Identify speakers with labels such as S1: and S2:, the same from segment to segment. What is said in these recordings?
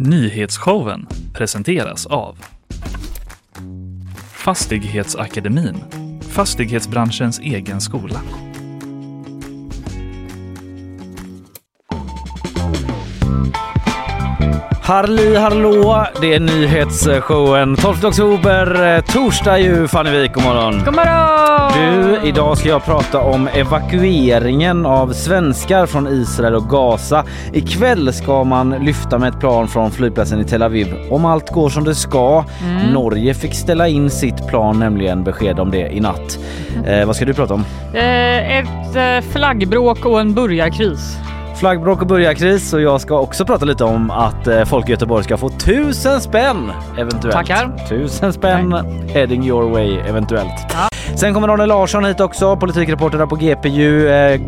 S1: Nyhetsshowen presenteras av Fastighetsakademin, fastighetsbranschens egen skola.
S2: Harli hallå, det är nyhetsshowen 12 oktober, eh, torsdag ju Fanny Wijk, god morgon.
S3: God morgon!
S2: Du, idag ska jag prata om evakueringen av svenskar från Israel och Gaza. Ikväll ska man lyfta med ett plan från flygplatsen i Tel Aviv. Om allt går som det ska.
S3: Mm.
S2: Norge fick ställa in sitt plan, nämligen besked om det i natt. Eh, vad ska du prata om?
S3: Eh, ett eh, flaggbråk och en burgarkris.
S2: Flaggbråk och burgarkris och jag ska också prata lite om att eh, folk i Göteborg ska få tusen spänn eventuellt.
S3: Tackar.
S2: Tusen spänn heading your way eventuellt.
S3: Ja.
S2: Sen kommer Arne Larsson hit också, politikreporter på GPU. Eh,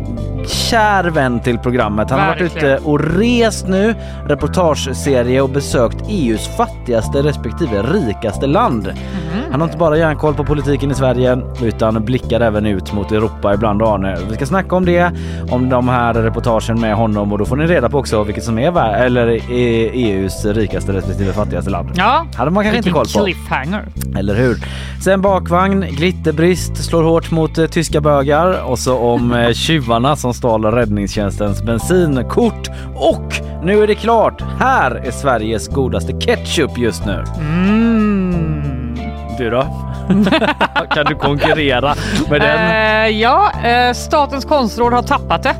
S2: kär vän till programmet. Han har varit
S3: Verkligen.
S2: ute och rest nu, reportageserie och besökt EUs fattigaste respektive rikaste land.
S3: Mhm.
S2: Han har inte bara järnkoll på politiken i Sverige utan blickar även ut mot Europa ibland Arne. Vi ska snacka om det, om de här reportagen med honom och då får ni reda på också vilket som är eller EUs rikaste respektive fattigaste land.
S3: Ja,
S2: Hade man kanske inte koll på.
S3: cliffhanger.
S2: Eller hur? Sen bakvagn, glitterbrist slår hårt mot eh, tyska bögar och så om eh, tjuvarna som stal räddningstjänstens bensinkort. Och nu är det klart! Här är Sveriges godaste ketchup just nu.
S3: Mm.
S2: Du då? kan du konkurrera med den?
S3: Eh, ja, eh, Statens konstråd har tappat det,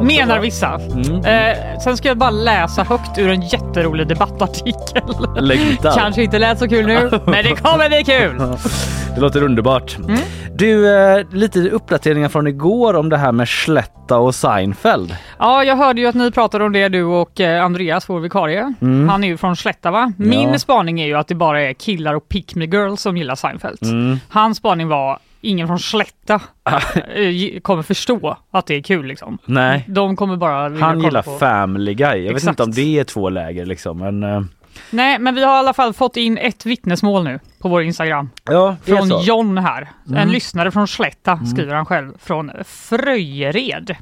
S3: menar vissa.
S2: Mm.
S3: Eh, sen ska jag bara läsa högt ur en jätterolig debattartikel. Kanske inte lät så kul nu, men det kommer bli kul.
S2: Det låter underbart.
S3: Mm.
S2: Du, eh, lite uppdateringar från igår om det här med Sletta och Seinfeld.
S3: Ja, jag hörde ju att ni pratade om det du och eh, Andreas, vår vikarie. Han är ju från Slätta va? Min
S2: Mm. Ja.
S3: spaning är ju att det bara är killar och pick me girls som gillar Seinfeld.
S2: Mm.
S3: Hans spaning var ingen från Slätta eh, kommer förstå att det är kul liksom.
S2: Nej.
S3: De kommer bara
S2: Han gillar
S3: på.
S2: Family Guy. Jag vet
S3: Exakt.
S2: inte om det är två läger liksom. Men, eh,
S3: Nej, men vi har i alla fall fått in ett vittnesmål nu på vår Instagram.
S2: ja,
S3: Från
S2: så. Mm.
S3: John här. En lyssnare från Slätta skriver han själv. Från Fröjered.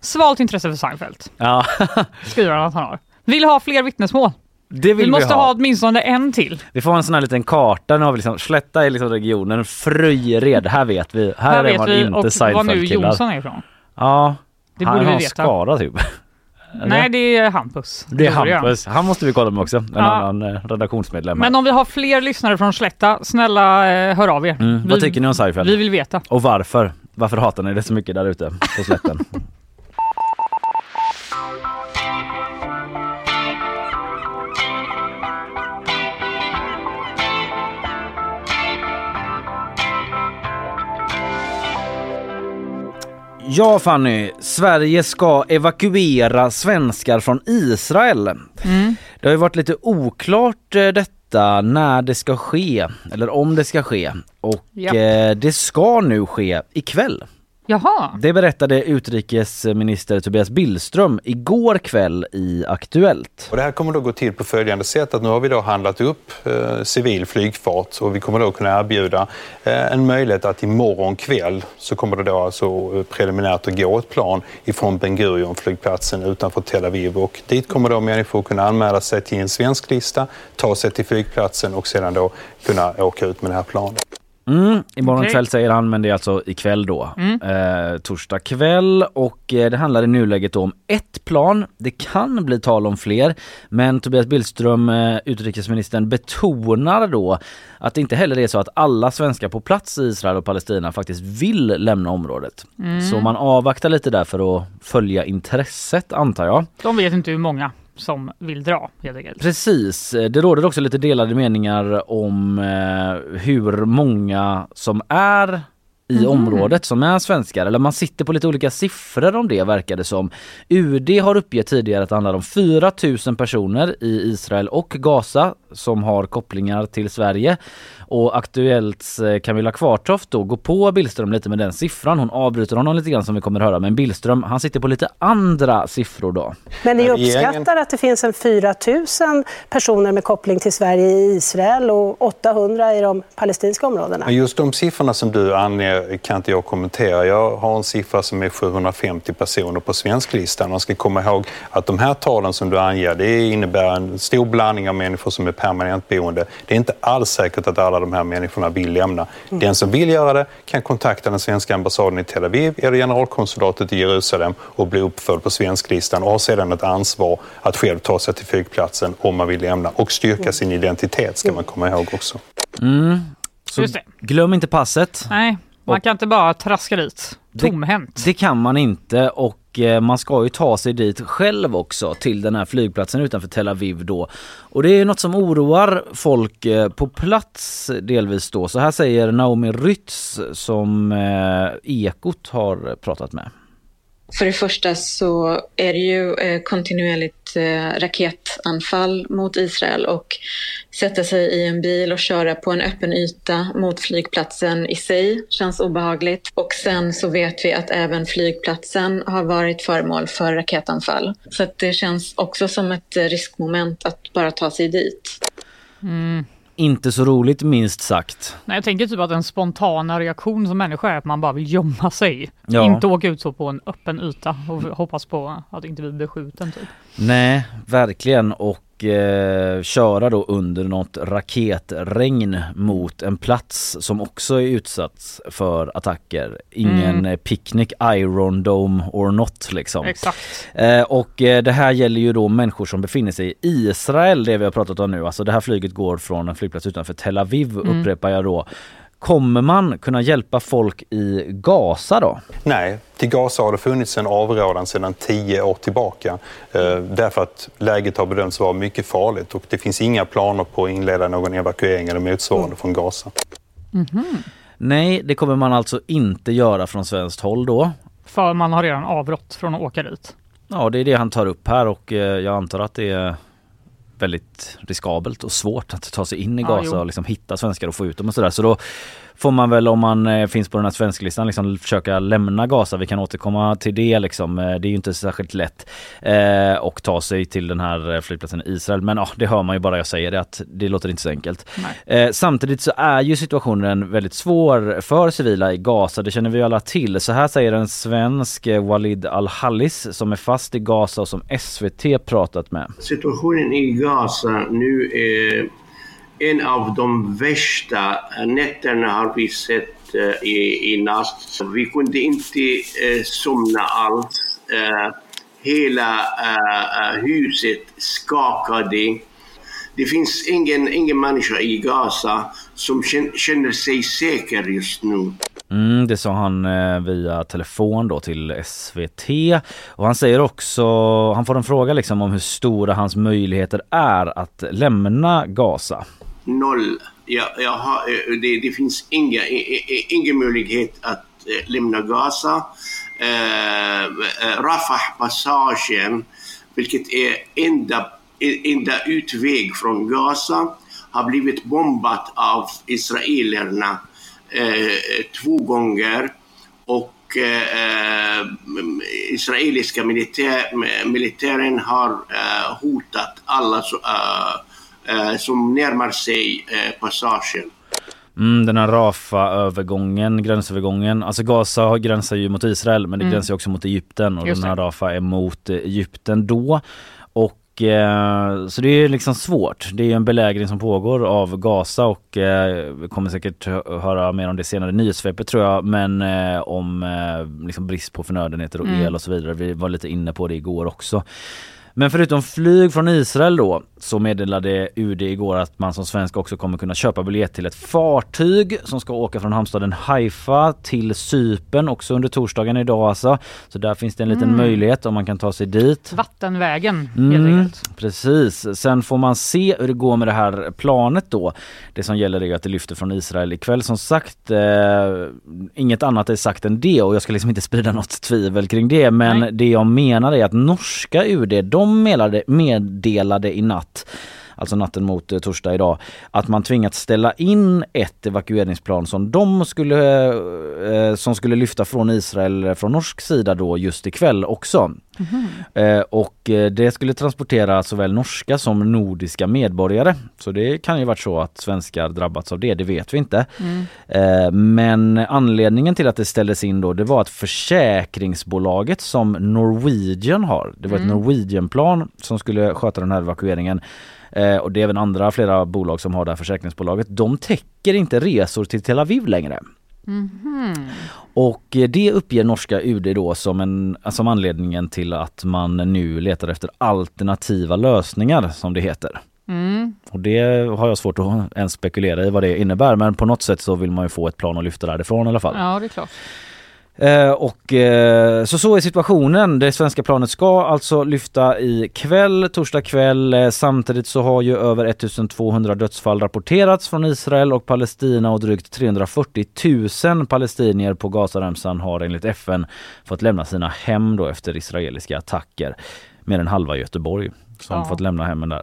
S3: Svalt intresse för Seinfeld.
S2: Ja,
S3: Skriver han att han har. Vill ha fler vittnesmål.
S2: Det vill
S3: Vi
S2: vi,
S3: måste
S2: ha.
S3: ha åtminstone en till.
S2: Vi får en sån här liten karta. Nu har vi liksom, Slätta är liksom regionen. Fröjered, här vet vi. Här,
S3: Här
S2: är man
S3: vi
S2: inte
S3: och var nu
S2: Seinfeld-killar.
S3: Jonsson är ifrån.
S2: Ja,
S3: Det
S2: han
S3: borde vi veta.
S2: Skara typ.
S3: Nej, det är Hampus.
S2: det är. Hampus. Han måste vi kolla med också. En
S3: Ja.
S2: annan eh, redaktionsmedlem.
S3: Men om vi har fler lyssnare från Slätta, snälla eh, hör av er.
S2: mm.
S3: vi,
S2: Vad tycker ni om Seinfeld?
S3: Vi vill veta.
S2: Och varför? Varför hatar ni det så mycket där ute på slätten? Ja Fanny, Sverige ska evakuera svenskar från Israel.
S3: Mm.
S2: Det har ju varit lite oklart eh, detta när det ska ske, eller om det ska ske. Och
S3: Japp.
S2: eh, det ska nu ske ikväll.
S3: Jaha.
S2: Det berättade utrikesminister Tobias Billström igår kväll i Aktuellt.
S4: Och det här kommer då gå till på följande sätt att nu har vi då handlat upp eh, civil flygfart och vi kommer då kunna erbjuda eh, en möjlighet att imorgon kväll så kommer det då alltså eh, preliminärt att gå ett plan ifrån Ben Gurion flygplatsen utanför Tel Aviv och dit kommer då människor kunna anmäla sig till en svensk lista, ta sig till flygplatsen och sedan då kunna åka ut med det här planet.
S2: Mm, imorgon
S3: Okej.
S2: kväll säger han men det är alltså ikväll då.
S3: Mm.
S2: Eh, torsdag kväll och eh, det handlar i nuläget om ett plan. Det kan bli tal om fler men Tobias Billström, eh, utrikesministern, betonar då att det inte heller är så att alla svenskar på plats i Israel och Palestina faktiskt vill lämna området.
S3: Mm.
S2: Så man avvaktar lite där för att följa intresset antar jag.
S3: De vet inte hur många som vill dra helt enkelt.
S2: Precis, det råder också lite delade meningar om eh, hur många som är i området som är svenskar. Eller man sitter på lite olika siffror om det verkar det som. UD har uppgett tidigare att det handlar om 4 000 personer i Israel och Gaza som har kopplingar till Sverige. Och Aktuellts eh, Camilla Kvartoft då går på Billström lite med den siffran. Hon avbryter honom lite grann som vi kommer höra. Men Billström han sitter på lite andra siffror då.
S5: Men ni uppskattar att det finns en 4 000 personer med koppling till Sverige i Israel och 800 i de palestinska områdena?
S4: Just de siffrorna som du anger kan inte jag kommentera. Jag har en siffra som är 750 personer på svensklistan. Man ska komma ihåg att de här talen som du anger, det innebär en stor blandning av människor som är permanent boende. Det är inte alls säkert att alla de här människorna vill lämna. Mm. Den som vill göra det kan kontakta den svenska ambassaden i Tel Aviv eller generalkonsulatet i Jerusalem och bli uppförd på svensklistan och har sedan ett ansvar att själv ta sig till flygplatsen om man vill lämna och styrka sin identitet ska man komma ihåg också.
S2: Mm. Så glöm inte passet.
S3: Nej, man kan inte bara traska dit tomhänt.
S2: Det, det kan man inte och eh, man ska ju ta sig dit själv också till den här flygplatsen utanför Tel Aviv då. Och det är något som oroar folk eh, på plats delvis då. Så här säger Naomi Rytz som eh, Ekot har pratat med.
S6: För det första så är det ju eh, kontinuerligt eh, raketanfall mot Israel och sätta sig i en bil och köra på en öppen yta mot flygplatsen i sig känns obehagligt. Och sen så vet vi att även flygplatsen har varit föremål för raketanfall. Så att det känns också som ett eh, riskmoment att bara ta sig dit.
S2: Mm inte så roligt minst sagt.
S3: Nej, jag tänker typ att en spontana reaktion som människa är att man bara vill gömma sig. Ja. Inte åka ut så på en öppen yta och hoppas på att inte bli beskjuten. Typ.
S2: Nej, verkligen och eh, köra då under något raketregn mot en plats som också är utsatt för attacker. Ingen mm. picknick, Iron Dome or not liksom.
S3: Exakt.
S2: Eh, och eh, det här gäller ju då människor som befinner sig i Israel, det vi har pratat om nu. Alltså det här flyget går från en flygplats utanför Tel Aviv mm. upprepar jag då. Kommer man kunna hjälpa folk i Gaza då?
S4: Nej, till Gaza har det funnits en avrådan sedan tio år tillbaka eh, därför att läget har bedömts vara mycket farligt och det finns inga planer på att inleda någon evakuering eller motsvarande mm. från Gaza.
S2: Mm -hmm. Nej, det kommer man alltså inte göra från svenskt håll då.
S3: För man har redan avrått från att åka dit?
S2: Ja, det är det han tar upp här och eh, jag antar att det är väldigt riskabelt och svårt att ta sig in i Gaza ja, och liksom hitta svenskar och få ut dem och sådär. Så då får man väl om man eh, finns på den här svensklistan liksom försöka lämna Gaza. Vi kan återkomma till det liksom. Eh, det är ju inte särskilt lätt eh, och ta sig till den här eh, flygplatsen i Israel. Men ja, det hör man ju bara jag säger det att det låter inte så enkelt. Eh, samtidigt så är ju situationen väldigt svår för civila i Gaza. Det känner vi alla till. Så här säger en svensk Walid Al-Hallis som är fast i Gaza och som SVT pratat med.
S7: Situationen i Gaza nu är en av de värsta nätterna har vi sett eh, i, i natt. Vi kunde inte eh, somna alls. Eh, hela eh, eh, huset skakade. Det finns ingen, ingen människa i Gaza som känner sig säker just nu.
S2: Mm, det sa han via telefon då till SVT och han säger också, han får en fråga liksom om hur stora hans möjligheter är att lämna Gaza
S7: noll. Jag, jag har, eh, det, det, finns inga, ingen möjlighet att eh, lämna Gaza. Uh, Rafah-passagen, vilket är enda, enda utväg från Gaza, har blivit bombat av israelerna uh, två gånger. Och eh, israeliska militär, militären har hotat alla Eh, som närmar sig eh, passagen.
S2: Mm, den här Rafa-övergången, gränsövergången. Alltså Gaza gränsar ju mot Israel men det mm. gränsar också mot Egypten och den här Rafa är mot Egypten då. Och eh, så det är liksom svårt. Det är en belägring som pågår av Gaza och eh, vi kommer säkert höra mer om det senare i nyhetssvepet tror jag. Men eh, om eh, liksom brist på förnödenheter och mm. el och så vidare. Vi var lite inne på det igår också. Men förutom flyg från Israel då så meddelade UD igår att man som svensk också kommer kunna köpa biljett till ett fartyg som ska åka från hamnstaden Haifa till Sypen också under torsdagen idag alltså. Så där finns det en liten mm. möjlighet om man kan ta sig dit.
S3: Vattenvägen mm,
S2: Precis. Sen får man se hur det går med det här planet då. Det som gäller är att det lyfter från Israel ikväll. Som sagt, eh, inget annat är sagt än det och jag ska liksom inte sprida något tvivel kring det. Men Nej. det jag menar är att norska UD, de meddelade, meddelade i natt natt alltså natten mot eh, torsdag idag, att man tvingats ställa in ett evakueringsplan som de skulle, eh, som skulle lyfta från Israel från norsk sida då just ikväll också. Mm. och det skulle transportera såväl norska som nordiska medborgare. Så det kan ju varit så att svenskar drabbats av det, det vet vi inte. Mm. men anledningen till att det ställdes in då det var att försäkringsbolaget som Norwegian har, det var ett mm. Norwegian-plan som skulle sköta den här evakueringen eh, och det är även andra flera bolag som har det här försäkringsbolaget. De täcker inte resor till Tel Aviv längre. Mm. Och eh, det uppger norska UD då som, en, som anledningen till att man nu letar efter alternativa lösningar som det heter. Mm. Och det har jag svårt att ens spekulera i vad det innebär men på något sätt så vill man ju få ett plan att lyfta därifrån i alla fall.
S3: Ja det är klart.
S2: Eh, och eh, så så är situationen. Det svenska planet ska alltså lyfta i kväll, torsdag kväll. Eh, samtidigt så har ju över 1200 dödsfall rapporterats från Israel och Palestina och drygt 340 000 palestinier på Gazaremsan har enligt FN fått lämna sina hem då efter israeliska attacker. Mer än halva Göteborg som ja. fått lämna hemmen där.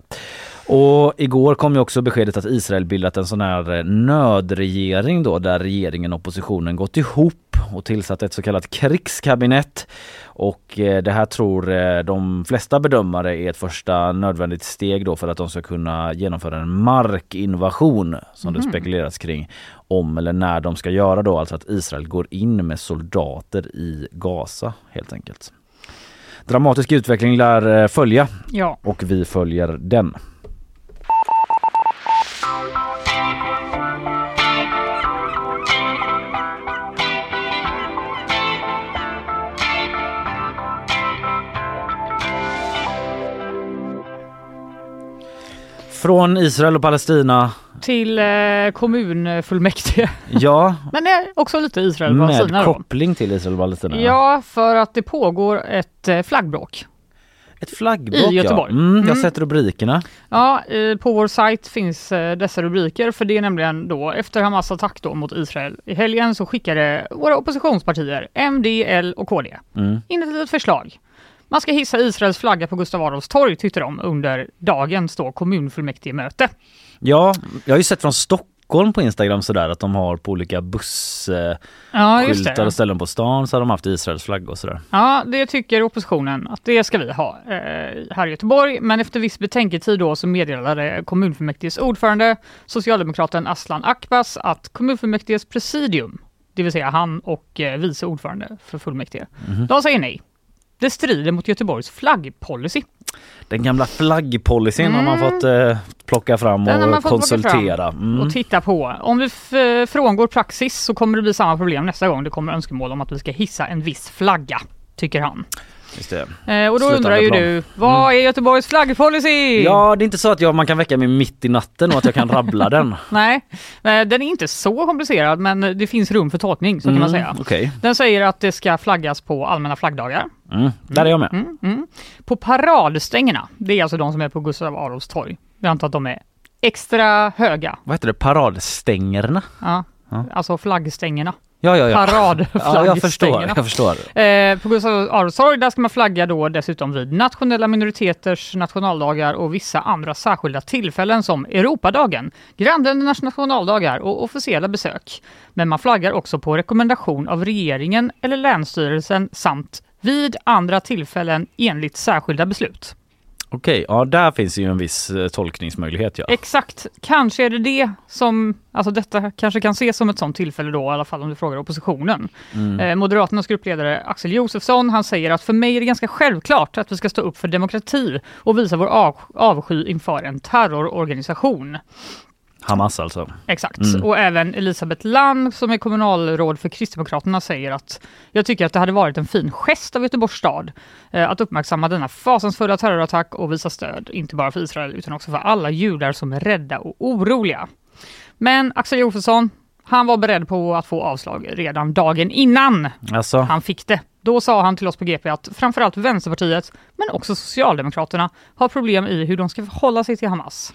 S2: Och igår kom ju också beskedet att Israel bildat en sån här nödregering då där regeringen och oppositionen gått ihop och tillsatt ett så kallat krigskabinett. Och eh, det här tror eh, de flesta bedömare är ett första nödvändigt steg då för att de ska kunna genomföra en markinvasion som mm. det mhm. spekuleras kring om eller när de ska göra då, alltså att Israel går in med soldater i Gaza helt enkelt. Dramatisk utveckling lär eh, följa ja. och vi följer den. Från Israel och Palestina
S3: till eh, kommunfullmäktige.
S2: Ja.
S3: Men också lite Israel och
S2: Palestina. Med koppling till Israel och Palestina.
S3: Ja, för att det pågår ett eh, flaggbråk.
S2: Ett flaggbråk I Göteborg. Ja. Mm, jag har mm. sett rubrikerna.
S3: Ja, på vår sajt finns eh, dessa rubriker för det är nämligen då efter Hamas attack då mot Israel i helgen så skickade våra oppositionspartier MD, och KD mm. in ett litet förslag man ska hissa Israels flagga på Gustav Adolfs torg tyckte de under dagens då kommunfullmäktigemöte.
S2: Ja, jag har ju sett från Stockholm på Instagram sådär att de har på olika bussskyltar ja, och ställen på stan så har de haft Israels flagga och sådär.
S3: Ja, det tycker oppositionen att det ska vi ha eh, här i Göteborg. Men efter viss betänketid då så meddelade kommunfullmäktiges ordförande, socialdemokraten Aslan Akbas, att kommunfullmäktiges presidium, det vill säga han och eh, vice ordförande för fullmäktige, mm. de säger nej. Det strider mot Göteborgs flaggpolicy.
S2: Den gamla flaggpolicyn mm. har man mm. fått eh, plocka fram och konsultera.
S3: Mm. Och titta på. Om vi frångår praxis så kommer det bli samma problem nästa gång det kommer önskemål om att vi ska hissa en viss flagga, tycker han.
S2: Just det.
S3: Eh, och då Slutande undrar ju plan. du, vad mm. är Göteborgs flaggpolicy?
S2: Ja, det är inte så att jag, man kan väcka mig mitt i natten och att jag kan rabbla den.
S3: Nej, eh, den är inte så komplicerad men det finns rum för tolkning så mm, kan man mm, säga.
S2: Okay.
S3: Den säger att det ska flaggas på allmänna flaggdagar.
S2: Mm, där är jag med. Mm,
S3: mm, på paradstängerna, det är alltså de som är på Gustav Adolfs torg. Jag antar att de är extra höga.
S2: Vad heter det? Paradstängerna?
S3: Ja, ja. alltså flaggstängerna.
S2: Ja, ja,
S3: ja. Paradflaggstängerna.
S2: Ja, jag förstår. Jag förstår.
S3: Eh, på Gustav Adolfs torg där ska man flagga då dessutom vid nationella minoriteters nationaldagar och vissa andra särskilda tillfällen som Europadagen, grannländernas nationaldagar och officiella besök. Men man flaggar också på rekommendation av regeringen eller länsstyrelsen samt vid andra tillfällen enligt särskilda beslut.
S2: Okej, ja där finns ju en viss eh, tolkningsmöjlighet ja.
S3: Exakt, kanske är det det som, alltså detta kanske kan ses som ett sådant tillfälle då, i alla fall om du frågar oppositionen. Mm. Eh, Moderaternas gruppledare Axel Josefsson, han säger att för mig är det ganska självklart att vi ska stå upp för demokrati och visa vår av, avsky inför en terrororganisation.
S2: Hamas alltså.
S3: Exakt. Mm. Och även Elisabeth Lang som är kommunalråd för Kristdemokraterna säger att jag tycker att det hade varit en fin gest av Göteborgs stad eh, att uppmärksamma denna fasansfulla terrorattack och visa stöd, inte bara för Israel utan också för alla judar som är rädda och oroliga. Men Axel Josefsson, han var beredd på att få avslag redan dagen innan
S2: alltså.
S3: han fick det. Då sa han till oss på GP att framförallt Vänsterpartiet, men också Socialdemokraterna, har problem i hur de ska förhålla sig till Hamas.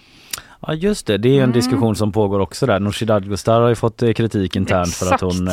S2: Ja just det, det är en mm. diskussion som pågår också där. Nooshi Dadgostar har ju fått eh, kritik internt Exakt. för att hon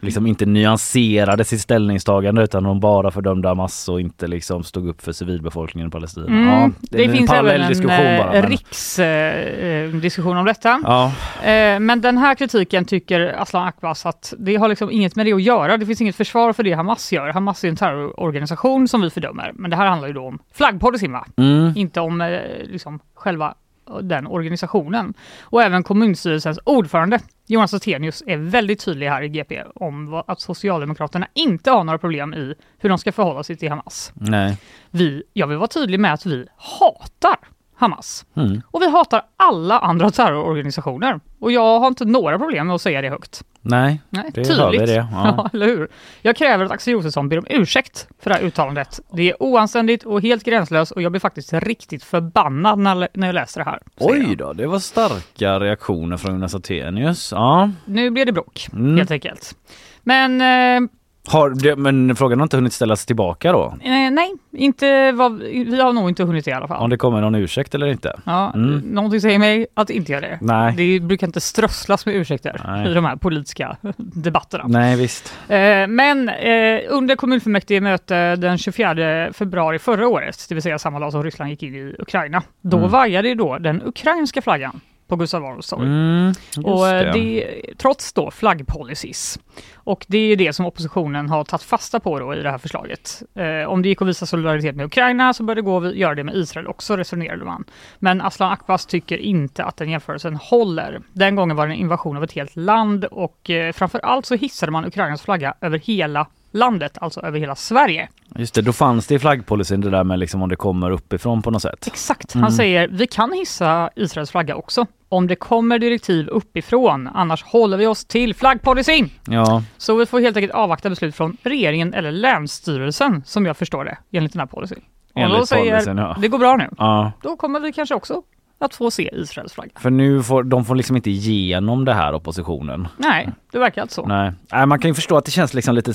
S2: liksom inte nyanserade sitt ställningstagande utan de bara fördömde Hamas och inte liksom stod upp för civilbefolkningen i Palestina.
S3: Mm.
S2: Ja,
S3: det,
S2: är
S3: finns
S2: parallell
S3: även en
S2: bara,
S3: eh,
S2: men-
S3: riksdiskussion om detta.
S2: Ja,
S3: Eh, Men den här kritiken tycker Aslan Akbas att det har liksom inget med det att göra. Det finns inget försvar för det Hamas gör. Hamas är en terrororganisation som vi fördömer. Men det här handlar ju då om flaggpolicyn
S2: mm.
S3: Inte om eh, liksom själva den organisationen. Och även kommunstyrelsens ordförande Jonas Attenius är väldigt tydlig här i GP om vad, att Socialdemokraterna inte har några problem i hur de ska förhålla sig till Hamas.
S2: nej.
S3: Vi, jag vill vara tydlig med att vi hatar Hamas.
S2: Mm.
S3: Och vi hatar alla andra terrororganisationer. Och jag har inte några problem med att säga det högt.
S2: Nej,
S3: Nej,
S2: det hör vi det. Ja.
S3: Ja, eller hur? Jag kräver att Axel Josefsson ber om ursäkt för det här uttalandet. Det är oanständigt och helt gränslöst och jag blir faktiskt riktigt förbannad när, när jag läser det här.
S2: Oj då, det var starka reaktioner från Jonas Attenius. Ja.
S3: Nu blir det bråk,
S2: Mm.
S3: helt enkelt. Men eh,
S2: Har, men frågan har inte hunnit ställas tillbaka då?
S3: eh, nej, inte vad, vi har nog inte hunnit i alla fall.
S2: Om det kommer någon ursäkt eller inte?
S3: Ja,
S2: Mm.
S3: Någonting säger mig att inte göra det.
S2: Nej.
S3: Det brukar inte strösslas med ursäkter
S2: Nej.
S3: i de här politiska debatterna.
S2: Nej visst.
S3: Eh, Men eh, under kommunfullmäktige möte den 24 februari förra året, det vill säga samma dag som Ryssland gick in i Ukraina, då
S2: Mm.
S3: vajade då den ukrainska flaggan på Gustav Adolfs torg.
S2: Mm,
S3: Och eh,
S2: det.
S3: trots då flaggpolicies. Och det är det som oppositionen har tagit fasta på då i det här förslaget. Eh, om det gick att visa solidaritet med Ukraina så bör det gå att göra det med Israel också, resonerade man. Men Aslan Akbas tycker inte att den jämförelsen håller. Den gången var det en invasion av ett helt land och eh, framför allt så hissade man Ukrainas flagga över hela landet, alltså över hela Sverige.
S2: Just det, då fanns det i flaggpolicyn det där med liksom om det kommer uppifrån på något sätt.
S3: Exakt,
S2: Mm.
S3: han säger vi kan hissa Israels flagga också om det kommer direktiv uppifrån, annars håller vi oss till flaggpolicyn.
S2: Ja,
S3: Så vi får helt enkelt avvakta beslut från regeringen eller länsstyrelsen som jag förstår det enligt den här policyn.
S2: Enligt
S3: då säger
S2: policyn, ja.
S3: det går bra nu.
S2: ja.
S3: Då kommer vi kanske också att få se Israels flagga.
S2: För nu får de får liksom inte igenom det här oppositionen.
S3: Nej, det verkar alltså så.
S2: Nej. Nej, man kan ju förstå att det känns liksom lite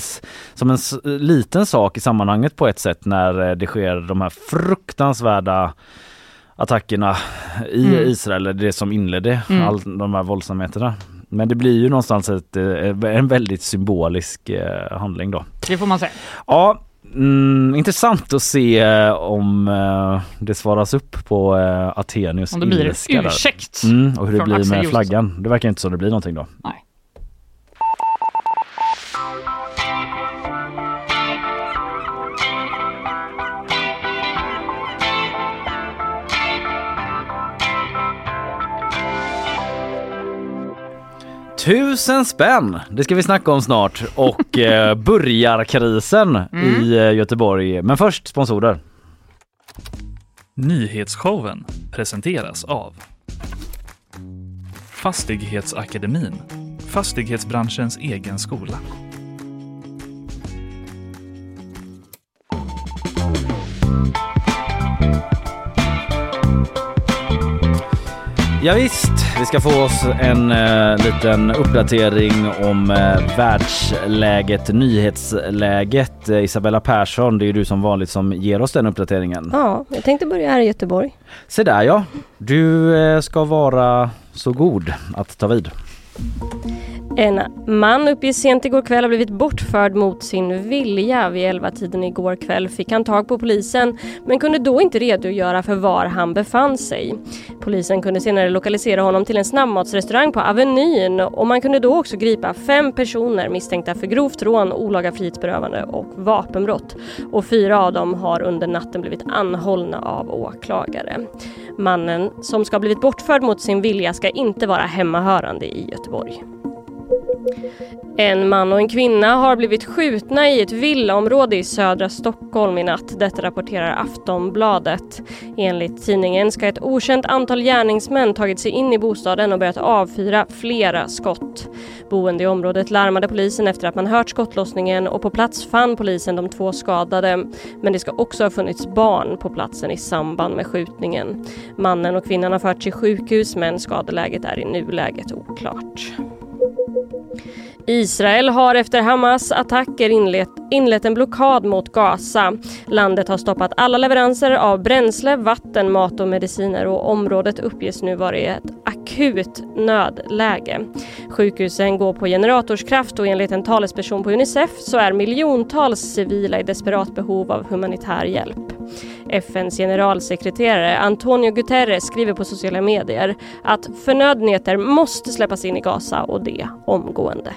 S2: som en liten sak i sammanhanget på ett sätt när eh, det sker de här fruktansvärda attackerna i
S3: Mm.
S2: Israel, det som inledde
S3: Mm.
S2: all de här våldsamheterna. Men det blir ju någonstans ett, eh, en väldigt symbolisk eh, handling då.
S3: Det får man säga.
S2: Ja, mm, intressant att se eh, om eh, det svaras upp på eh, Atenius
S3: Om det blir
S2: ilska
S3: ursäkt.
S2: Mm, och hur det blir
S3: Axel
S2: med flaggan. Det verkar inte som det blir någonting då.
S3: Nej.
S2: Tusen spänn! Det ska vi snacka om snart. Och eh, burgarkrisen
S3: Mm.
S2: i eh, Göteborg. Men först sponsorer.
S1: Nyhetsshowen presenteras av Fastighetsakademin, fastighetsbranschens egen skola.
S2: Ja, visst, vi ska få oss en eh, liten uppdatering om eh, världsläget, nyhetsläget. Eh, Isabella Persson, det är ju du som vanligt som ger oss den uppdateringen.
S8: Ja, jag tänkte börja här i Göteborg.
S2: Se där ja, du eh, ska vara så god att ta vid.
S8: En man uppges sent igår kväll ha blivit bortförd mot sin vilja. Vid 11-tiden igår kväll fick han tag på polisen men kunde då inte redogöra för var han befann sig. Polisen kunde senare lokalisera honom till en snabbmatsrestaurang på Avenyn och man kunde då också gripa fem personer misstänkta för grovt rån, olaga frihetsberövande och vapenbrott. Och fyra av dem har under natten blivit anhållna av åklagare. Mannen som ska ha blivit bortförd mot sin vilja ska inte vara hemmahörande i Göteborg. Göteborg. En man och en kvinna har blivit skjutna i ett villaområde i södra Stockholm i natt. Detta rapporterar Aftonbladet. Enligt tidningen ska ett okänt antal gärningsmän tagit sig in i bostaden och börjat avfyra flera skott. Boende i området larmade polisen efter att man hört skottlossningen och på plats fann polisen de två skadade. Men det ska också ha funnits barn på platsen i samband med skjutningen. Mannen och kvinnan har förts till sjukhus men skadeläget är i nuläget oklart. Israel har efter Hamas attacker inlett, inlett en blockad mot Gaza. Landet har stoppat alla leveranser av bränsle, vatten, mat och mediciner och området uppges nu vara i ett akut nödläge. Sjukhusen går på generatorskraft och enligt en talesperson på Unicef så är miljontals civila i desperat behov av humanitär hjälp. FNs generalsekreterare Antonio Guterres skriver på sociala medier att förnödenheter måste släppas in i Gaza och det omgående.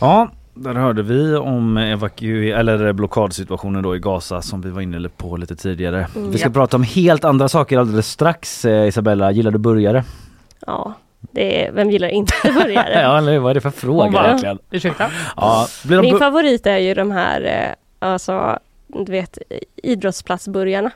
S2: Ja, där hörde vi om evaku- eller blockadsituationen då i Gaza som vi var inne på lite tidigare.
S8: Mm,
S2: vi ska
S8: ja.
S2: prata om helt andra saker alldeles strax. Eh, Isabella, gillar du burgare?
S8: Ja, det är, vem gillar inte burgare?
S2: ja, eller vad är det för fråga egentligen?
S3: Ursäkta?
S2: Ja, blir de
S8: Min
S2: bu-
S8: favorit är ju de här, eh, alltså, du vet, idrottsplatsburgarna.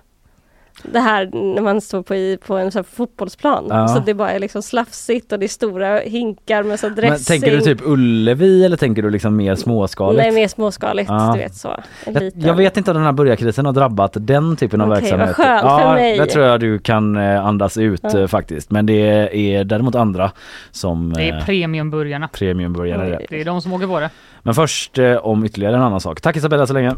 S8: Det här när man står på, i, på en sån fotbollsplan.
S2: Ja.
S8: Så det bara är liksom slafsigt och det är stora hinkar med så dressing.
S2: Men tänker du typ Ullevi eller tänker du liksom mer småskaligt?
S8: Nej, mer småskaligt.
S2: Ja.
S8: Du vet så.
S2: Jag, jag vet inte om den här burgarkrisen har drabbat den typen av
S8: Okej,
S2: verksamhet.
S8: vad skönt
S2: ja,
S8: för mig.
S2: det tror jag du kan eh, andas ut
S8: Ja.
S2: eh, faktiskt. Men det är däremot andra som
S3: Det är
S2: eh,
S3: premiumburgarna.
S2: premiumburgare. är det.
S3: Det är de som åker på det.
S2: Men först om ytterligare en annan sak. Tack Isabella så länge.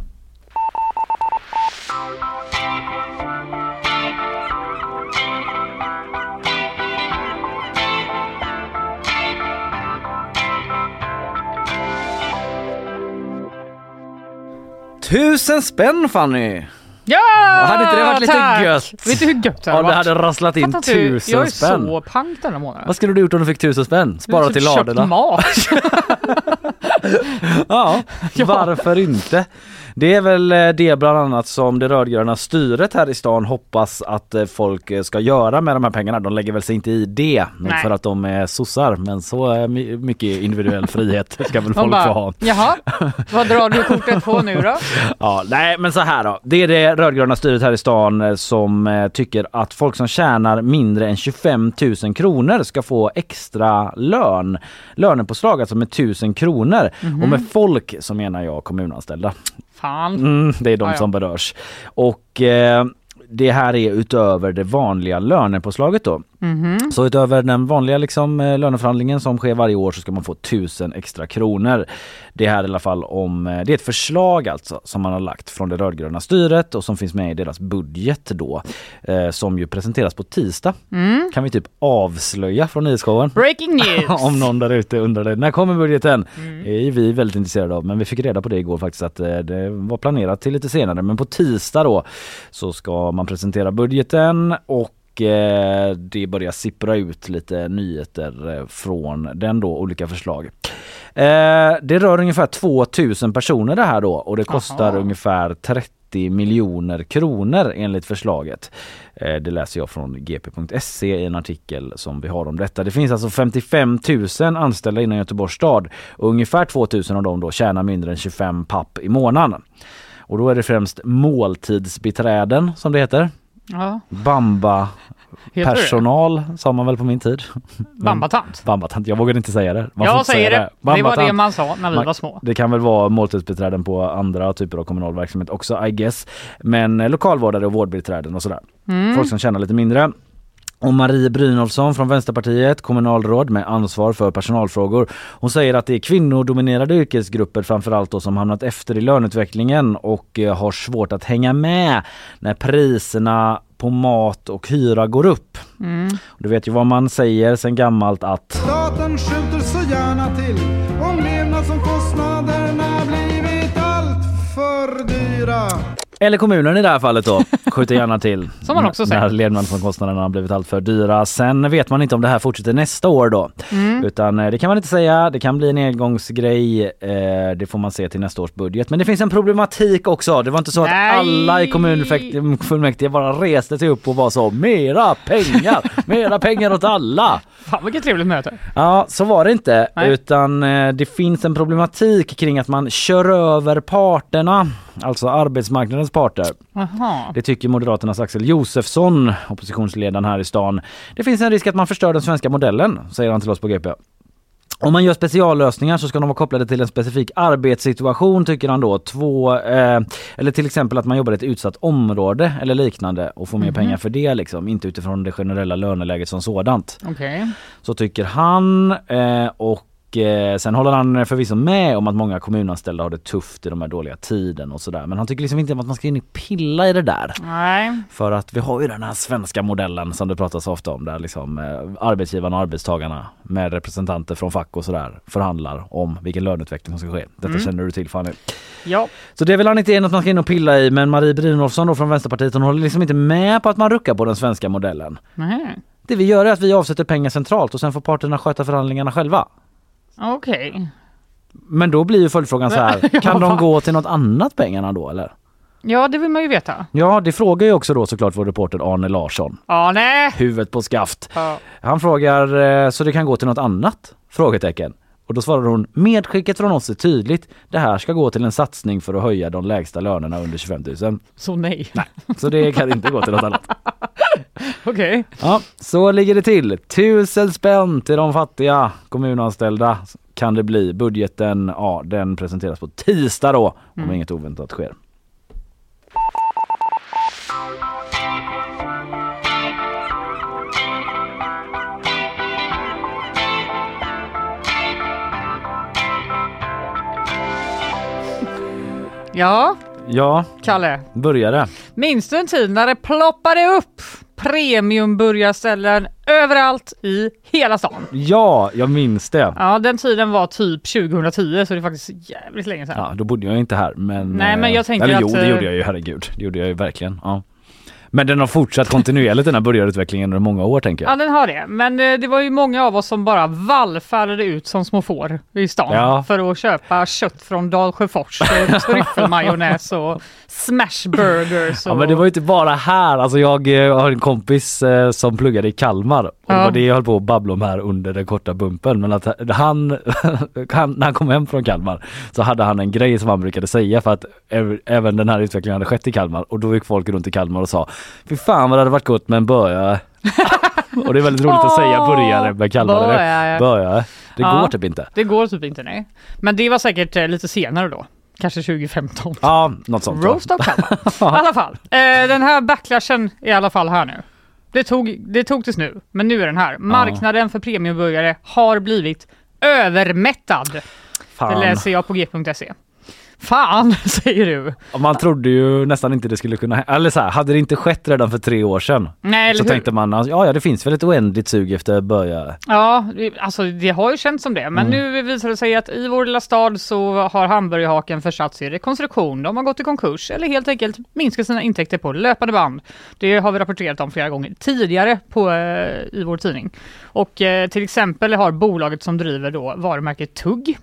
S2: Tusen spänn Fanny!
S3: Ja!
S2: Hade inte det varit lite
S3: tack!
S2: gött?
S3: Vet du hur gött det
S2: Ja,
S3: hade
S2: det
S3: varit?
S2: hade rasslat in
S3: Fattar
S2: tusen
S3: Jag är
S2: spänn.
S3: så pank denna månaden.
S2: Vad skulle du gjort om du fick tusen spänn? Spara
S3: Typ
S2: till
S3: köpt
S2: ladorna?
S3: mat.
S2: Ja, varför inte? Det är väl eh, det bland annat som det rödgröna styret här i stan hoppas att eh, folk eh, ska göra med de här pengarna. De lägger väl sig inte i det
S3: Nej.
S2: för att de är sossar men så my- mycket individuell frihet ska väl folk få
S3: bara,
S2: ha.
S3: jaha, vad drar du kortet på nu då?
S2: Ja, nej men så här då. Det är det rödgröna styret här i stan som tycker att folk som tjänar mindre än 25 000 kronor ska få extra lön. Lönepåslag alltså med 1000 kronor.
S3: Mhm.
S2: Och med folk så menar jag kommunanställda.
S3: Fan.
S2: Mm, det är de
S3: ja.
S2: som berörs. Och eh, det här är utöver det vanliga lönepåslaget då.
S3: Mhm.
S2: Så utöver den vanliga liksom, eh, löneförhandlingen som sker varje år så ska man få 1000 extra kronor. Det här är i alla fall om, eh, det är ett förslag alltså som man har lagt från det rödgröna styret och som finns med i deras budget då. Eh, som ju presenteras på tisdag.
S3: Mm.
S2: Kan vi typ avslöja från nyhetsshowen?
S3: Breaking news!
S2: Om någon där ute undrade när kommer budgeten?
S3: Mm.
S2: Det är vi väldigt intresserade av men vi fick reda på det igår faktiskt att eh, det var planerat till lite senare men på tisdag då så ska man presentera budgeten och det börjar sippra ut lite nyheter eh, från den då, olika förslag. Eh, det rör ungefär 2000 personer det här då och det kostar
S3: Aha.
S2: ungefär 30 miljoner kronor enligt förslaget. Eh, Det läser jag från gp.se i en artikel som vi har om detta. Det finns alltså 55 000 anställda inom Göteborgs stad och ungefär 2000 av dem då tjänar mindre än 25 papp i månaden. Och då är det främst måltidsbiträden som det heter.
S3: Ja,
S2: Bamba
S3: heter det?
S2: personal sa man väl på min tid.
S3: Bambatant.
S2: Bambatant, jag vågade inte säga det. Man
S3: Jag säger
S2: säga
S3: det. Det var det man sa när vi
S2: Man-
S3: var små.
S2: Det kan väl vara måltidsbiträden på andra typer av kommunal verksamhet också I guess. Men eh, lokalvårdare och vårdbiträden och sådär.
S3: Mm.
S2: Folk som tjänar lite mindre. Och Marie Brynolfsson från Vänsterpartiet, kommunalråd med ansvar för personalfrågor. Hon säger att det är kvinnodominerade yrkesgrupper framförallt då som hamnat efter i löneutvecklingen och eh, har svårt att hänga med när priserna på mat och hyra går upp.
S3: Mm.
S2: Du vet ju vad man säger sen gammalt att
S9: Staten skjuter så gärna till om levnadsomkostnaderna
S2: Eller kommunen i det här fallet då skjuter gärna till.
S3: Som man också säger.
S2: När levnadsomkostnaderna har blivit allt för dyra. Sen vet man inte om det här fortsätter nästa år då.
S3: Mm.
S2: Utan eh, det kan man inte säga. Det kan bli en engångsgrej. Eh, det får man se till nästa års budget. Men det finns en problematik också. Det var inte så
S3: Nej.
S2: att alla i kommunfullmäktige bara reste sig upp och var så mera pengar, mera pengar åt alla.
S3: Fan vilket trevligt möte.
S2: Ja, så var det inte.
S3: Nej.
S2: Utan eh, det finns en problematik kring att man kör över parterna. Alltså arbetsmarknadens parter.
S3: Jaha.
S2: Det tycker Moderaternas Axel Josefsson, oppositionsledaren här i stan. Det finns en risk att man förstör den svenska modellen, säger han till oss på GP. Om man gör speciallösningar så ska de vara kopplade till en specifik arbetssituation tycker han då. Två, eh, eller till exempel att man jobbar i ett utsatt område eller liknande och får mer
S3: Mhm.
S2: pengar för det liksom. Inte utifrån det generella löneläget som sådant.
S3: Okej.
S2: Så tycker han eh, och sen håller han förvisso med om att många kommunanställda har det tufft i de här dåliga tiden och sådär. Men han tycker liksom inte att man ska in och pilla i det där.
S3: Nej.
S2: För att vi har ju den här svenska modellen som det pratas ofta om där liksom eh, arbetsgivarna och arbetstagarna med representanter från fack och sådär förhandlar om vilken löneutveckling som ska ske. Detta
S3: Mm.
S2: känner du till Fanny.
S3: Ja.
S2: Så det vill han inte in att man ska in och pilla i men Marie Brynolfsson då från Vänsterpartiet hon håller liksom inte med på att man ruckar på den svenska modellen.
S3: Nej.
S2: Det vi gör är att vi avsätter pengar centralt och sen får parterna sköta förhandlingarna själva.
S3: Okej.
S2: Men då blir ju följdfrågan så här, kan de gå till något annat pengarna då eller?
S3: Ja, det vill man ju veta.
S2: Ja, det frågar ju också då såklart vår reporter Arne Larsson.
S3: Nej.
S2: Huvudet på skaft.
S3: Ja.
S2: Han frågar eh, så det kan gå till något annat? Frågetecken. Och då svarar hon medskicket från oss är tydligt. Det här ska gå till en satsning för att höja de lägsta lönerna under 25 000.
S3: Så nej.
S2: Nej, så det kan inte gå till något annat.
S3: Okej.
S2: Ja, så ligger det till. Tusen spänn till de fattiga kommunanställda kan det bli. Budgeten, ja den presenteras på tisdag då om
S3: Mm.
S2: inget oväntat sker.
S3: Ja,
S2: Ja,
S3: Kalle.
S2: började.
S3: Minns du en tid när det ploppade upp premiumburgarställen överallt i hela stan?
S2: Ja, jag minns det.
S3: Ja, den tiden var typ 2010 så det är faktiskt jävligt länge sedan.
S2: Ja, då bodde jag inte här men...
S3: Nej, men
S2: eh,
S3: jag tänker
S2: eller jo,
S3: att,
S2: det
S3: eh,
S2: gjorde jag ju, herregud. Det gjorde jag ju verkligen. Ja. Men den har fortsatt kontinuerligt den här burgarutvecklingen under många år tänker jag.
S3: Ja, den har det. Men eh, det var ju många av oss som bara vallfärdade ut som små får i stan
S2: Ja.
S3: för att köpa kött från Dalsjöfors och tryffelmajonnäs och smashburgers. Och...
S2: Ja men det var ju inte bara här, alltså jag eh, har en kompis eh, som pluggade i Kalmar och det var det jag höll på att babbla om här under den korta bumpen men att han, han, när han kom hem från Kalmar så hade han en grej som han brukade säga för att äv- även den här utvecklingen hade skett i Kalmar och då gick folk runt i Kalmar och sa Fy fan vad det hade varit gott med en burgare och det är väldigt roligt att säga burgare med Kalmar
S3: burgare.
S2: burgare. Det
S3: Ja.
S2: går typ inte.
S3: Det går typ inte nej. Men det var säkert eh, lite senare då. Kanske 2015.
S2: Ja, något sånt.
S3: Roast of Kalmar. I alla fall. Eh, den här backlashen är i alla fall här nu. Det tog, det tog tills nu, men nu är den här. Marknaden för premiumburgare har blivit övermättad. Det
S2: Fan.
S3: läser jag på g.se. Fan, säger du.
S2: Man trodde ju nästan inte det skulle kunna hä- Eller så här, hade det inte skett redan för tre år sedan
S3: Nej,
S2: så
S3: hur?
S2: tänkte man alltså, ja, ja det finns väl ett oändligt sug efter burgare.
S3: Ja, alltså det har ju känts som det. Men
S2: Mm.
S3: nu visar det sig att i vår lilla stad så har hamburgerhaken försatts i rekonstruktion. De har gått i konkurs eller helt enkelt minskat sina intäkter på löpande band. Det har vi rapporterat om flera gånger tidigare på, eh, i vår tidning. Och eh, till exempel har bolaget som driver då varumärket Tugg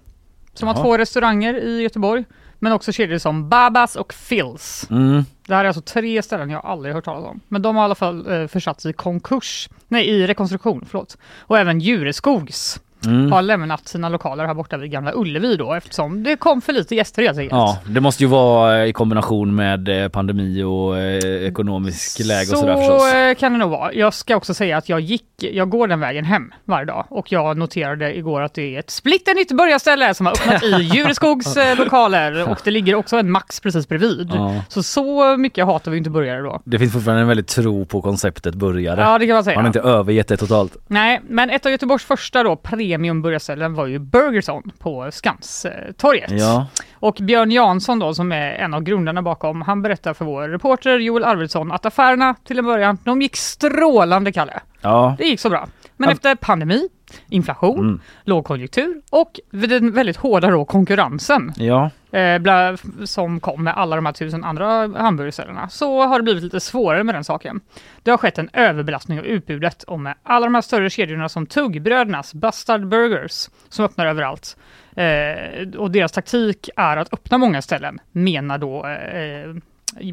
S3: som har
S2: Jaha.
S3: två restauranger i Göteborg. Men också kedjor som Babas och Phils.
S2: Mm.
S3: Det här är alltså tre ställen jag aldrig hört talas om. Men de har i alla fall eh, försatts i konkurs. Nej, i rekonstruktion, förlåt. Och även Djureskogs
S2: Mm.
S3: har lämnat sina lokaler här borta vid Gamla Ullevi då eftersom det kom för lite gäster helt enkelt.
S2: Ja, det måste ju vara eh, i kombination med eh, pandemi och eh, ekonomisk läge och sådär förstås.
S3: Så kan det nog vara. Jag ska också säga att jag gick, jag går den vägen hem varje dag och jag noterade igår att det är ett splitternytt börjarställe som har öppnat i Djureskogs lokaler och det ligger också en Max precis bredvid.
S2: Ja.
S3: Så så mycket hatar vi inte burgare då.
S2: Det finns fortfarande en väldigt tro på konceptet burgare.
S3: Ja, det kan man säga.
S2: Man har inte övergett det totalt.
S3: Nej, men ett av Göteborgs första då premiumburgarställen var ju Burgerson på Skanstorget.
S2: Ja.
S3: Och Björn Jansson då som är en av grundarna bakom, han berättar för vår reporter Joel Arvidsson att affärerna till en början, de gick strålande Kalle.
S2: Ja.
S3: Det gick så bra. Men efter pandemi, inflation,
S2: Mm.
S3: lågkonjunktur och den väldigt hårda då konkurrensen
S2: Ja.
S3: eh, som kom med alla de här tusen andra hamburgerställena så har det blivit lite svårare med den saken. Det har skett en överbelastning av utbudet och med alla de här större kedjorna som Tuggbrödernas Bustard Burgers som öppnar överallt. Eh, och deras taktik är att öppna många ställen, menar då eh,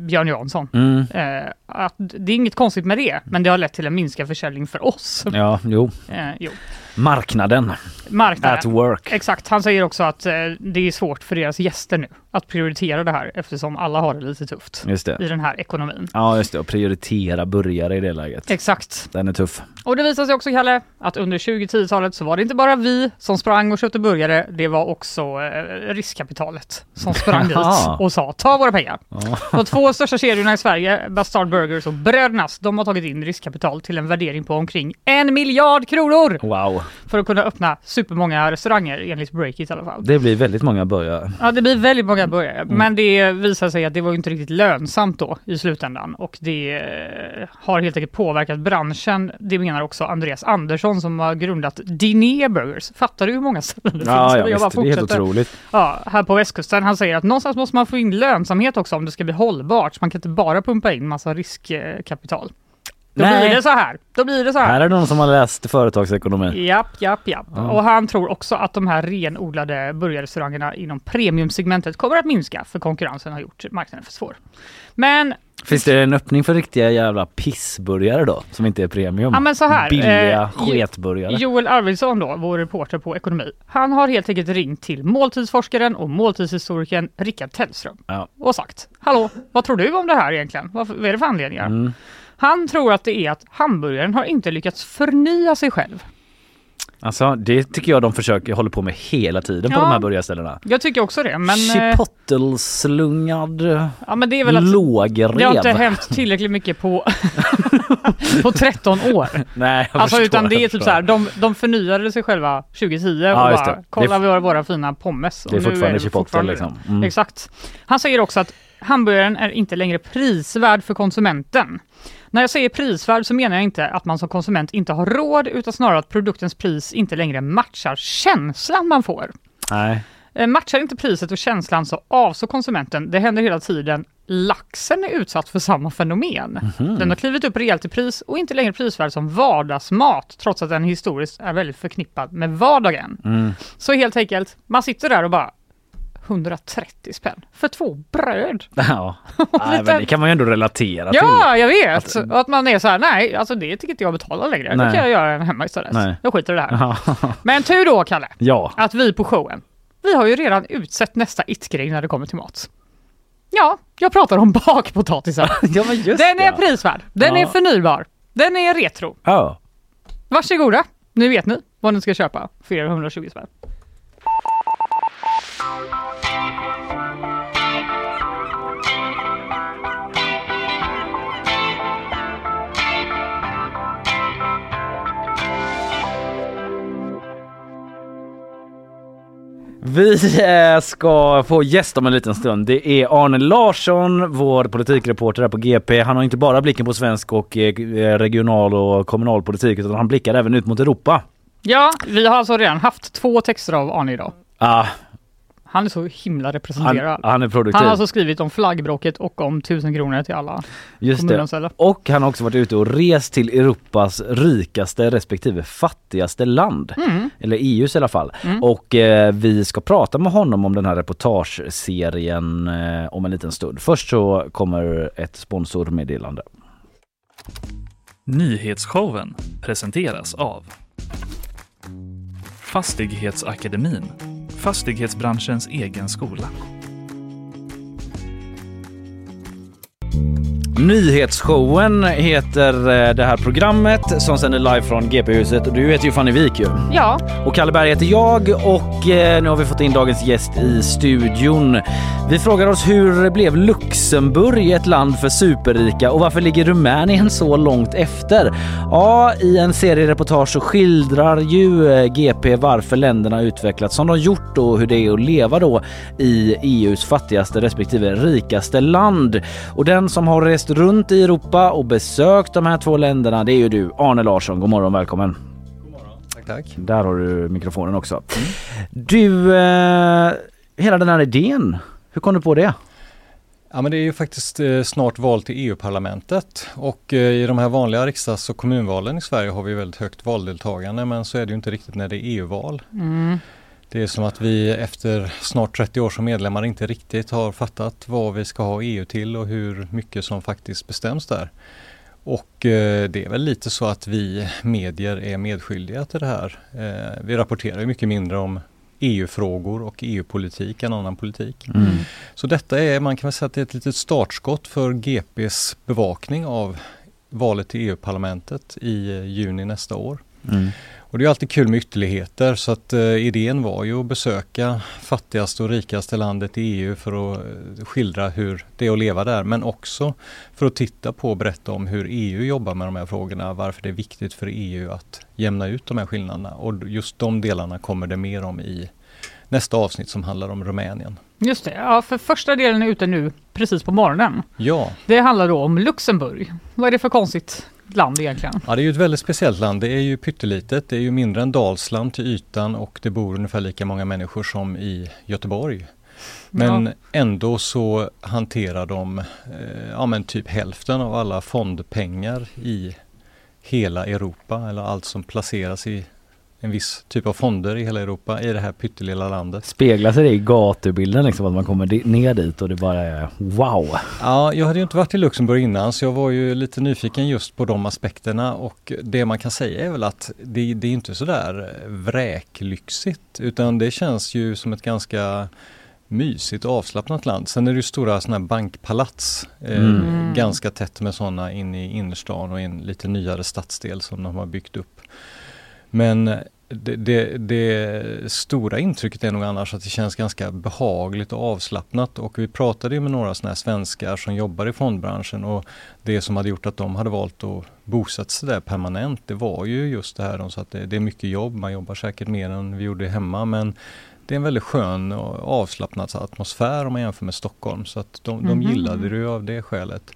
S3: Björn Jansson.
S2: Mm.
S3: Eh, att det är inget konstigt med det, men det har lett till en minskad försäljning för oss.
S2: Ja, jo.
S3: Eh, jo.
S2: Marknaden.
S3: Marknaden.
S2: At work.
S3: Exakt, han säger också att eh, det är svårt för deras gäster nu att prioritera det här eftersom alla har det lite tufft
S2: Just det.
S3: i den här ekonomin.
S2: Ja just det, och prioritera burgare i det läget.
S3: Exakt.
S2: Den är tuff.
S3: Och det visar sig också, Kalle, att under 2010-talet så var det inte bara vi som sprang och köpte burgare, det var också eh, riskkapitalet som sprang dit och sa ta våra pengar. De två största kedjorna i Sverige, Bastard Burgers och Brödernas, de har tagit in riskkapital till en värdering på omkring en miljard kronor
S2: Wow,
S3: för att kunna öppna supermånga restauranger enligt Breakit i alla fall.
S2: det blir väldigt många börjar.
S3: Ja, det blir väldigt många burgare,
S2: Mm.
S3: men det visar sig att det var inte riktigt lönsamt då i slutändan och det eh, har helt enkelt påverkat branschen. Det menar också Andreas Andersson som har grundat Diné Burgers. Fattar du hur många ställen det
S2: Ja,
S3: finns?
S2: ja
S3: Jag
S2: visst, det är helt otroligt.
S3: Ja, här på västkusten. Han säger att någonstans måste man få in lönsamhet också om det ska bli hållbart. Så man kan inte bara pumpa in massa riskkapital. Då
S2: Nej.
S3: blir det så här. Då blir det så här.
S2: Här är det någon som har läst företagsekonomi.
S3: Japp, japp, japp.
S2: Ja.
S3: Och han tror också att de här renodlade burgarrestaurangerna inom premiumsegmentet kommer att minska för konkurrensen har gjort marknaden för svår. Men
S2: Finns det en öppning för riktiga jävla pissburgare då? Som inte är premium?
S3: Ja, men så här,
S2: Billiga
S3: eh,
S2: sketburgare.
S3: Joel Arvidsson då, vår reporter på ekonomi, han har helt enkelt ringt till måltidsforskaren och måltidshistorikern Rickard Tellström
S2: Ja.
S3: och sagt Hallå, vad tror du om det här egentligen? Vad, vad är det för anledningar?
S2: Mm.
S3: Han tror att det är att hamburgaren har inte lyckats förnya sig själv.
S2: Alltså det tycker jag de försöker håller på med hela tiden på
S3: Ja.
S2: de här burgarställena.
S3: Jag tycker också det, men, eh,
S2: Chipotle-slungad
S3: ja, men det är väl att
S2: lågrev.
S3: det har inte hänt tillräckligt mycket på, på 13 år.
S2: Nej, jag
S3: Alltså
S2: förstår,
S3: utan det är typ så här, de, de förnyade sig själva 2010 och
S2: Ja, just
S3: bara kolla vi har våra fina pommes.
S2: Det är
S3: Och
S2: fortfarande Chipotle liksom. Mm.
S3: Exakt. Han säger också att hamburgaren är inte längre prisvärd för konsumenten. När jag säger prisvärd så menar jag inte att man som konsument inte har råd utan snarare att produktens pris inte längre matchar känslan man får.
S2: Nej.
S3: Eh, Matchar inte priset och känslan så avstår konsumenten. Det händer hela tiden. Laxen är utsatt för samma fenomen.
S2: Mhm.
S3: Den har klivit upp rejält i pris och inte längre prisvärd som vardagsmat trots att den historiskt är väldigt förknippad med vardagen.
S2: Mm.
S3: Så helt enkelt, man sitter där och bara 130 spänn för två bröd.
S2: Ja. Nej, men det kan man ju ändå relatera till.
S3: Ja, jag vet!
S2: Att-
S3: att man är så här, nej, alltså det tycker inte jag betala längre.
S2: Nej.
S3: Det kan jag göra hemma istället.
S2: Nej.
S3: Jag skiter i det här.
S2: Ja.
S3: Men tur då, Kalle,
S2: ja.
S3: att vi på showen, vi har ju redan utsett nästa it-grej när det kommer till mat. Ja, jag pratar om bakpotatisen.
S2: ja men just
S3: Den
S2: det.
S3: är prisvärd, den
S2: Ja.
S3: är förnybar, den är retro.
S2: Ja.
S3: Varsågoda, nu vet ni vad ni ska köpa för era 120 spänn.
S2: Vi eh, ska få gäst om en liten stund. Det är Arne Larsson, vår politikreporter här på GP. Han har inte bara blicken på svensk och eh, regional och kommunalpolitik utan han blickar även ut mot Europa.
S3: Ja, vi har alltså redan haft två texter av Arne idag.
S2: Ah,
S3: Han är så himla
S2: han,
S3: representerad.
S2: han är produktiv.
S3: Han har alltså skrivit om flaggbråket och om tusen kronor till alla
S2: Just det. Och han har också varit ute och rest till Europas rikaste respektive fattigaste land.
S3: Mm.
S2: Eller EUs i alla fall.
S3: Mm.
S2: Och eh, vi ska prata med honom om den här reportageserien eh, om en liten stund. Först så kommer ett sponsormeddelande.
S1: Nyhetsshowen presenteras av Fastighetsakademin, fastighetsbranschens egen skola.
S2: Nyhetsshowen heter eh, det här programmet som sänder live från GP-huset och du heter ju Fanny Wik ju.
S3: Ja,
S2: Och Kalle Berg heter jag och eh, nu har vi fått in dagens gäst i studion. Vi frågar oss hur blev Luxemburg ett land för superrika och varför ligger Rumänien så långt efter? Ja, i en serie reportage så skildrar ju eh, GP varför länderna utvecklats som de gjort och hur det är att leva då i EUs fattigaste respektive rikaste land. Och den som har rest runt i Europa och besökt de här två länderna det är ju du Arne Larsson. God morgon, välkommen.
S10: Tack, tack.
S2: Där har du mikrofonen också. Du, eh, hela den här idén, hur kom du på det?
S10: Ja, men det är ju faktiskt eh, snart val till EU-parlamentet och eh, i de här vanliga riksdags och kommunvalen i Sverige har vi väldigt högt valdeltagande men så är det ju inte riktigt när det är EU-val.
S3: mm.
S10: Det är som att vi efter snart 30 år som medlemmar inte riktigt har fattat vad vi ska ha EU till och hur mycket som faktiskt bestäms där. Och eh, det är väl lite så att vi medier är medskyldiga till det här. Eh, vi rapporterar mycket mindre om EU-frågor och EU-politik än annan politik.
S2: Mm.
S10: Så detta är, man kan väl säga att det är ett litet startskott för GPs bevakning av valet till EU-parlamentet i eh, juni nästa år.
S2: Mm.
S10: Och det är alltid kul med ytterligheter så att eh, idén var ju att besöka fattigaste och rikaste landet i EU för att eh, skildra hur det är att leva där men också för att titta på och berätta om hur EU jobbar med de här frågorna, varför det är viktigt för EU att jämna ut de här skillnaderna och just de delarna kommer det mer om i nästa avsnitt som handlar om Rumänien.
S3: Just det, ja, för första delen är ute nu precis på morgonen.
S10: Ja,
S3: Det handlar då om Luxemburg. Vad är det för konstigt land egentligen?
S10: Ja, det är ju ett väldigt speciellt land. Det är ju pyttelitet. Det är ju mindre än Dalsland till ytan och det bor ungefär lika många människor som i Göteborg. Men
S3: Ja.
S10: ändå så hanterar de eh, ja, men typ hälften av alla fondpengar i hela Europa eller allt som placeras i en viss typ av fonder i hela Europa i det här pyttelilla landet.
S2: Speglar sig det i gatubilden liksom att man kommer ner dit och det bara är wow.
S10: Ja, jag hade ju inte varit i Luxemburg innan så jag var ju lite nyfiken just på de aspekterna och det man kan säga är väl att det, det är inte sådär vräklyxigt utan det känns ju som ett ganska mysigt och avslappnat land. Sen är det ju stora sådana här bankpalats eh,
S2: Mm.
S10: ganska tätt med sådana in i innerstan och i en lite nyare stadsdel som de har byggt upp. Men det, det, det stora intrycket är nog annars att det känns ganska behagligt och avslappnat och vi pratade ju med några sådana här svenskar som jobbar i fondbranschen och det som hade gjort att de hade valt att bosätta sig där permanent det var ju just det här de sa att det, det är mycket jobb, man jobbar säkert mer än vi gjorde hemma men det är en väldigt skön och avslappnad atmosfär om man jämför med Stockholm så att de, de
S3: Mhm.
S10: gillade det av det skälet.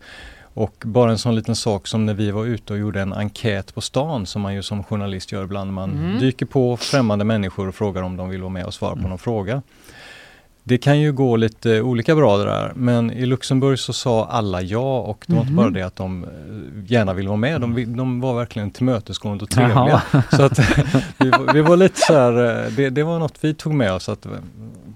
S10: Och bara en sån liten sak som när vi var ute och gjorde en enkät på stan som man ju som journalist gör ibland. Man
S3: Mm.
S10: dyker på främmande människor och frågar om de vill vara med och svara
S2: Mm.
S10: på någon fråga. Det kan ju gå lite olika bra det där men i Luxemburg så sa alla ja och det var inte bara det att de eh, gärna ville vara med, de, de var verkligen tillmötesgående och trevliga.
S2: Jaha.
S10: Så att vi, vi var lite så här, eh, det, det var något vi tog med oss att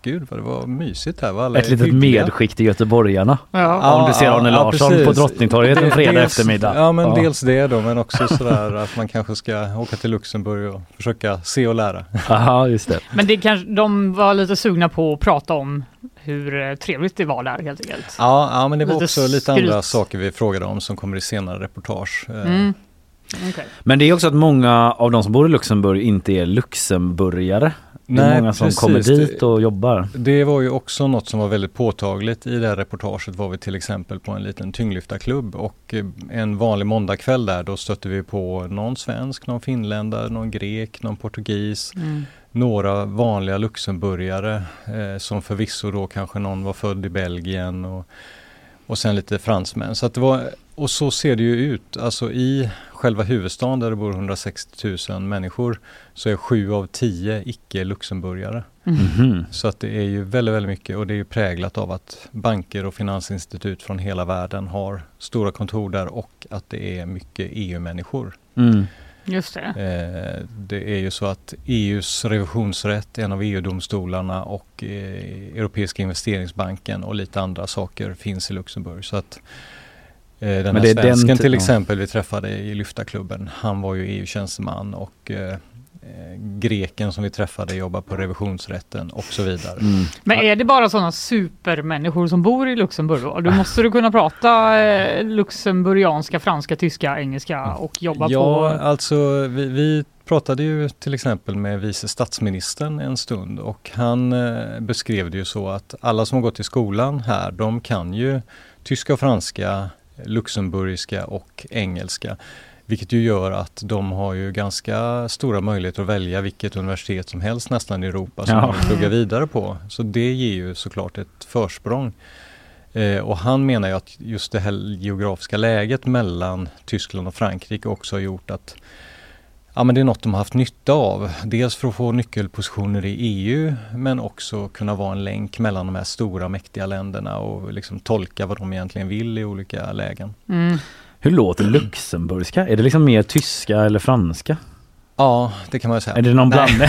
S10: gud vad det var mysigt här. Vad alla
S2: Ett litet
S10: hyggliga.
S2: medskick till göteborgarna.
S3: Ja.
S2: Om du ser Arne Larsson på
S10: precis.
S2: Drottningtorget en fredag
S10: Dels-
S2: eftermiddag.
S10: Ja men
S2: Ja.
S10: dels det då men också sådär att man kanske ska åka till Luxemburg och försöka se och lära.
S2: Jaha, just det.
S3: Men det kanske, de var lite sugna på att prata om hur eh, trevligt det var där helt enkelt.
S10: Ja, ja men det var
S3: Lite
S10: också lite
S3: skryt.
S10: andra saker vi frågade om som kommer i senare reportage. Eh,
S3: Mm. Okej.
S2: Men det är också att många av de som bor i Luxemburg inte är luxemburgare. Det är
S10: Nej,
S2: många som
S10: precis.
S2: kommer dit och jobbar.
S10: Det var ju också något som var väldigt påtagligt i det här reportaget var vi till exempel på en liten tyngdlyftarklubb och eh, en vanlig måndagkväll där då stötte vi på någon svensk, någon finländare, någon grek, någon portugis,
S3: Mm.
S10: några vanliga luxemburgare eh, som förvisso då kanske någon var född i Belgien och, och sen lite fransmän. Så att det var, och så ser det ju ut, alltså i själva huvudstaden där det bor 160 000 människor så är sju av tio icke-luxemburgare.
S2: Mhm.
S10: Så att det är ju väldigt, väldigt mycket och det är ju präglat av att banker och finansinstitut från hela världen har stora kontor där och att det är mycket EU-människor.
S2: Mm.
S3: Just det.
S10: Eh, det är ju så att EUs revisionsrätt, en av EU-domstolarna och eh, Europeiska investeringsbanken och lite andra saker finns i Luxemburg. Så att eh, den
S2: Men
S10: här
S2: den
S10: svensken
S2: ty-
S10: till exempel vi träffade i Lyftarklubben, han var ju EU-tjänsteman och greken som vi träffade jobbar på revisionsrätten och så vidare.
S2: Mm.
S3: Men är det bara sådana supermänniskor som bor i Luxemburg då? Då måste du kunna prata eh, luxemburgianska, franska, tyska, engelska och jobba
S10: Ja,
S3: på...
S10: alltså vi, vi pratade ju till exempel med vice statsministern en stund och han eh, beskrev det ju så att alla som har gått i skolan här, de kan ju tyska och franska, luxemburgiska och engelska. Vilket ju gör att de har ju ganska stora möjligheter att välja vilket universitet som helst nästan i Europa som
S2: Ja.
S10: de vill plugga vidare på. Så det ger ju såklart ett försprång. Eh, och han menar ju att just det här geografiska läget mellan Tyskland och Frankrike också har gjort att ja, men det är något de har haft nytta av. Dels för att få nyckelpositioner i EU men också kunna vara en länk mellan de här stora mäktiga länderna och liksom tolka vad de egentligen vill i olika lägen.
S3: Mm.
S2: Hur låter luxemburgska? Är det liksom mer tyska eller franska?
S10: Ja, det kan man ju säga.
S2: Är det någon blandning?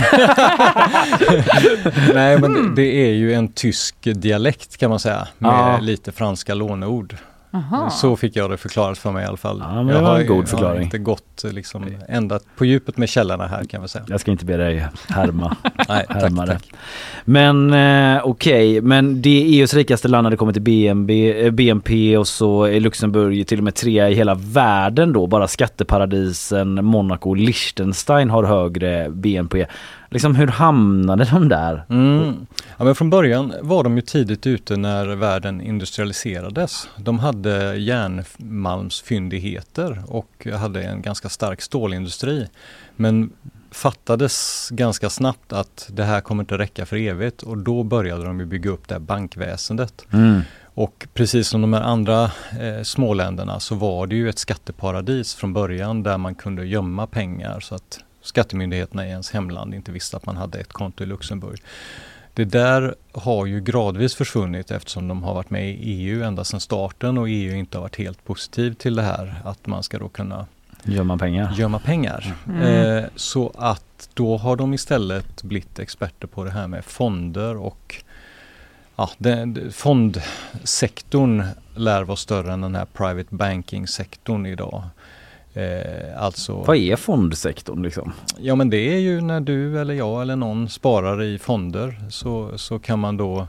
S10: Nej, men det, det är ju en tysk dialekt kan man säga med
S2: Ja.
S10: lite franska låneord.
S3: Aha.
S10: Så fick jag det förklarat för mig i alla fall.
S2: Ja, men
S10: jag har,
S2: en god
S10: Jag har
S2: förklaring.
S10: inte gått eh, liksom ända på djupet med källorna här kan vi säga.
S2: Jag ska inte be dig härma.
S10: Nej, tack,
S2: härma det.
S10: tack.
S2: Men eh, okej, men det är EUs rikaste land när det kommer till BNB, eh, BNP och så är Luxemburg till och med trea i hela världen då. Bara skatteparadisen Monaco och Liechtenstein har högre BNP. Liksom hur hamnade de där?
S10: Mm. Ja, men från början var de ju tidigt ute när världen industrialiserades. De hade järnmalmsfyndigheter och hade en ganska stark stålindustri. Men fattades ganska snabbt att det här kommer inte räcka för evigt och då började de bygga upp det här bankväsendet.
S2: Mm.
S10: Och precis som de här andra eh, småländerna så var det ju ett skatteparadis från början där man kunde gömma pengar så att skattemyndigheterna i ens hemland inte visste att man hade ett konto i Luxemburg. Det där har ju gradvis försvunnit eftersom de har varit med i EU ända sedan starten och EU inte har varit helt positiv till det här att man ska då kunna
S2: Gör man pengar?
S10: gömma pengar.
S3: Mm.
S10: Eh, så att då har de istället blivit experter på det här med fonder och ja, den, den- fondsektorn lär vara större än den här private banking-sektorn idag. Eh, alltså,
S2: Vad är fondsektorn liksom?
S10: ja men det är ju när du eller jag eller någon sparar i fonder så, så kan man då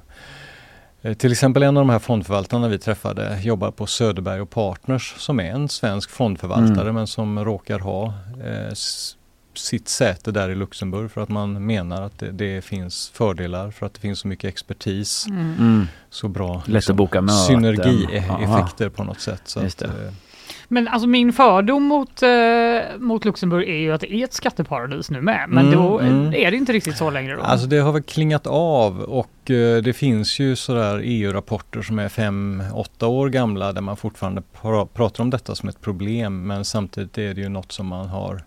S10: eh, till exempel en av de här fondförvaltarna vi träffade jobbar på Söderberg och Partners som är en svensk fondförvaltare
S2: Mm.
S10: men som råkar ha eh, sitt säte där i Luxemburg för att man menar att det, det finns fördelar för att det finns så mycket expertis.
S3: Mm.
S2: Mm.
S10: Så bra
S2: Lätt att boka möten.
S10: synergieffekter på något sätt. Så
S3: Men alltså min fördom mot, eh, mot Luxemburg är ju att det är ett skatteparadis nu med. Men
S10: Mm,
S3: då
S10: mm.
S3: är det inte riktigt så längre då.
S10: Alltså det har väl klingat av och eh, det finns ju sådär EU-rapporter som är fem, åtta år gamla där man fortfarande pra- pratar om detta som ett problem men samtidigt är det ju något som man har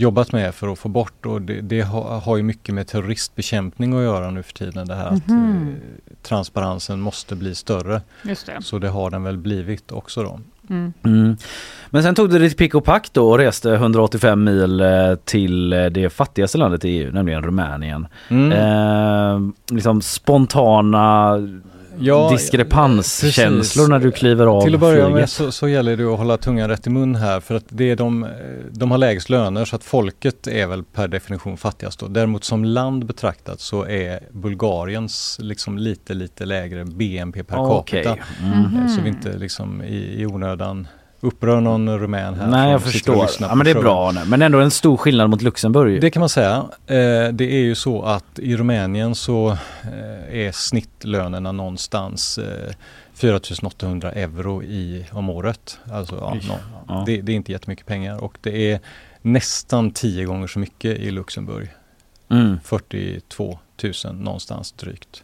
S10: jobbat med för att få bort och det, det har, har ju mycket med terroristbekämpning att göra nu för tiden det här att
S3: Mhm.
S10: eh, transparensen måste bli större.
S3: Just det.
S10: Så det har den väl blivit också då.
S3: Mm.
S2: Mm. Men sen tog du ditt pick och pack då och reste 185 mil eh, till eh, det fattigaste landet i EU, nämligen Rumänien.
S10: Mm.
S2: Eh, liksom spontana
S10: Ja,
S2: diskrepanskänslor när du kliver av
S10: Till att börja med så, så gäller det att hålla tungan rätt i mun här för att det är de, de har lägst löner så att folket är väl per definition fattigast. Då. Däremot som land betraktat så är Bulgariens liksom lite lite lägre BNP per
S2: Okej.
S10: capita.
S2: Mm.
S10: Eh, Så vi inte liksom i, i onödan upprör någon rumän här.
S2: Nej jag förstår. Ja, men det är bra nu. Men ändå en stor skillnad mot Luxemburg.
S10: Det kan man säga. Eh, det är ju så att i Rumänien så eh, är snittlönerna någonstans eh, 4800 euro i, om året. Alltså, ja, nå-
S2: Ja.
S10: Det, det är inte jättemycket pengar och det är nästan tio gånger så mycket i Luxemburg.
S2: Mm.
S10: 42 000 någonstans drygt.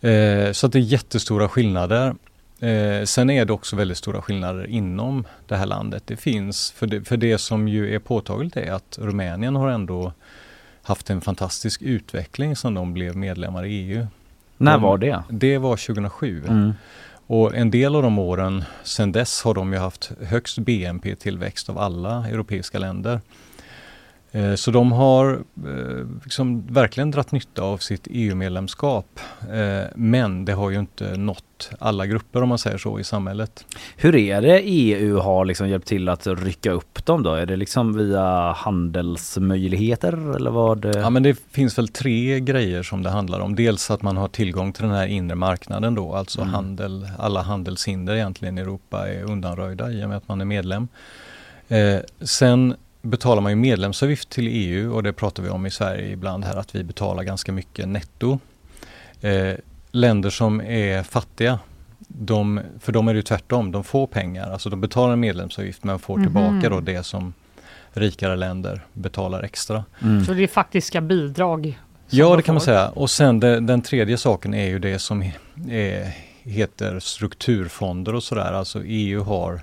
S10: Eh, så att det är jättestora skillnader. Eh, sen är det också väldigt stora skillnader inom det här landet. Det finns, för det, för det som ju är påtagligt är att Rumänien har ändå haft en fantastisk utveckling sedan de blev medlemmar i EU.
S2: När
S10: De-
S2: var det?
S10: Det var 2007.
S2: Mm.
S10: Och en del av de åren sedan dess har de ju haft högst BNP-tillväxt av alla europeiska länder. Eh, Så de har eh, liksom verkligen dratt nytta av sitt EU-medlemskap. Eh, Men det har ju inte nått alla grupper om man säger så i samhället.
S2: Hur är det EU har liksom hjälpt till att rycka upp dem då? Är det liksom via handelsmöjligheter eller vad?
S10: Ja men det finns väl tre grejer som det handlar om. Dels att man har tillgång till den här inre marknaden då, alltså
S2: Mm.
S10: handel, alla handelshinder egentligen i Europa är undanröjda i och med att man är medlem. Eh, sen betalar man ju medlemsavgift till EU och det pratar vi om i Sverige ibland här att vi betalar ganska mycket netto. Eh, länder som är fattiga, de, för dem är det ju tvärtom, de får pengar, alltså de betalar en medlemsavgift men får
S3: Mhm.
S10: tillbaka då det som rikare länder betalar extra.
S2: Mm.
S3: Så det är faktiska bidrag.
S10: Ja,
S3: de
S10: det kan man säga. Och sen det, den tredje saken är ju det som är, heter strukturfonder och sådär. Alltså EU har eh,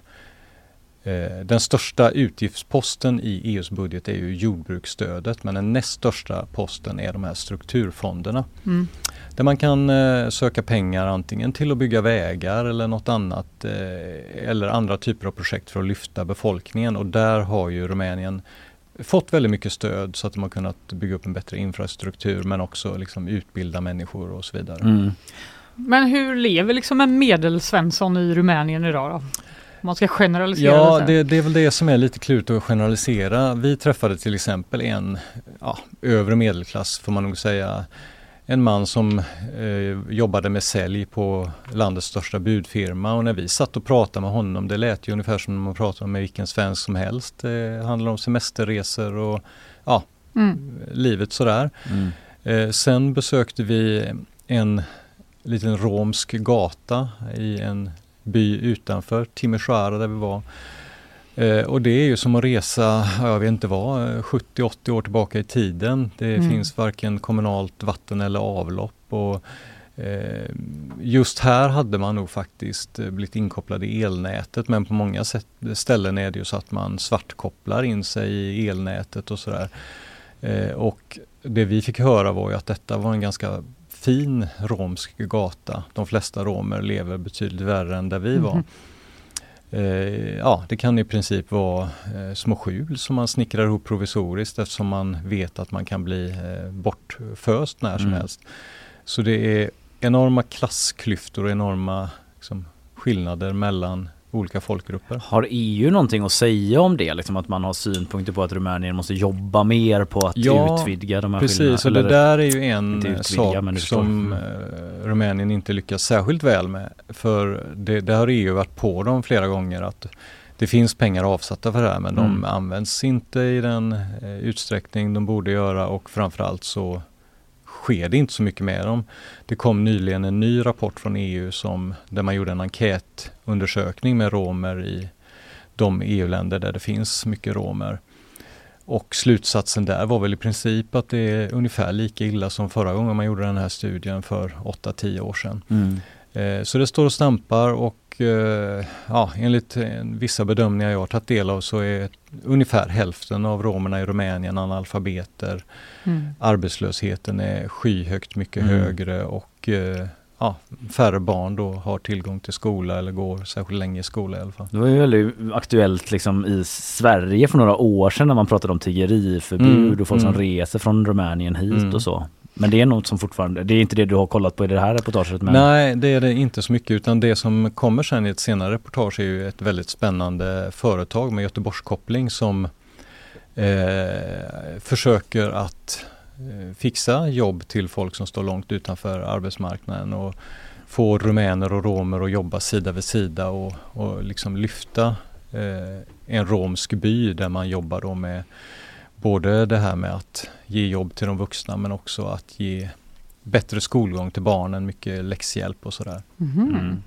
S10: den största utgiftsposten i EUs budget är ju jordbruksstödet men den näst största posten är de här strukturfonderna.
S3: Mm.
S10: Där man kan eh, söka pengar antingen till att bygga vägar eller något annat eh, eller andra typer av projekt för att lyfta befolkningen och där har ju Rumänien fått väldigt mycket stöd så att de har kunnat bygga upp en bättre infrastruktur men också liksom utbilda människor och så vidare.
S2: Mm.
S3: Men hur lever liksom en medelsvensson i Rumänien idag då? Man ska generalisera
S10: Ja, det, det är väl det som är lite klurigt att generalisera. Vi träffade till exempel en ja, övre medelklass får man nog säga. En man som eh, jobbade med sälj på landets största budfirma och när vi satt och pratade med honom, det lät ju ungefär som när man pratar med vilken svensk som helst. Det handlar om semesterresor och ja,
S3: Mm.
S10: livet sådär.
S2: Mm.
S10: Eh, sen besökte vi en liten romsk gata i en by utanför Timisoara där vi var. Eh, och det är ju som att resa, ja, jag vet inte vad, eh, 70-80 år tillbaka i tiden. Det
S3: Mm.
S10: finns varken kommunalt vatten eller avlopp. Och, eh, just här hade man nog faktiskt eh, blivit inkopplad i elnätet men på många sätt, ställen är det ju så att man svartkopplar in sig i elnätet och sådär. Eh, och det vi fick höra var ju att detta var en ganska fin romsk gata. De flesta romer lever betydligt värre än där vi var.
S3: Mhm.
S10: Eh, ja, det kan i princip vara eh, små skjul som man snickrar ihop provisoriskt eftersom man vet att man kan bli eh, bortföst när som
S2: Mm.
S10: helst. Så det är enorma klassklyftor och enorma liksom, skillnader mellan olika folkgrupper.
S2: Har EU någonting att säga om det? Liksom att man har synpunkter på att Rumänien måste jobba mer på att
S10: Ja,
S2: utvidga de här
S10: Precis, och det
S2: skillnaderna?
S10: där är ju en eh,
S2: utvidga,
S10: sak som eh, Rumänien inte lyckas särskilt väl med. För det, det har EU varit på dem flera gånger att det finns pengar avsatta för det här men
S2: Mm.
S10: de används inte i den eh, utsträckning de borde göra och framförallt så sker det inte så mycket med dem. Det kom nyligen en ny rapport från EU som, där man gjorde en enkätundersökning med romer i de EU-länder där det finns mycket romer. Och slutsatsen där var väl i princip att det är ungefär lika illa som förra gången man gjorde den här studien för 8-10 år sedan.
S2: Mm.
S10: Eh, så det står och stampar och eh, ja, enligt eh, vissa bedömningar jag har tagit del av så är ungefär hälften av romerna i Rumänien analfabeter.
S3: Mm.
S10: Arbetslösheten är skyhögt mycket
S2: Mm.
S10: högre och ja, färre barn då har tillgång till skola eller går särskilt länge i skola i alla fall.
S2: Det var ju väldigt aktuellt liksom i Sverige för några år sedan när man pratade om tiggeriförbud
S10: Mm,
S2: och folk som
S10: mm.
S2: reser från Rumänien hit
S10: Mm.
S2: och så. Men det är något som fortfarande, det är inte det du har kollat på i det här reportaget men
S10: Nej, det är det inte så mycket utan det som kommer sen i ett senare reportage är ju ett väldigt spännande företag med Göteborgskoppling som eh, försöker att eh, fixa jobb till folk som står långt utanför arbetsmarknaden och få rumäner och romer att jobba sida vid sida och, och liksom lyfta eh, en romsk by där man jobbar då med både det här med att ge jobb till de vuxna men också att ge bättre skolgång till barnen, mycket läxhjälp och sådär.
S3: Mhm.
S2: Mm.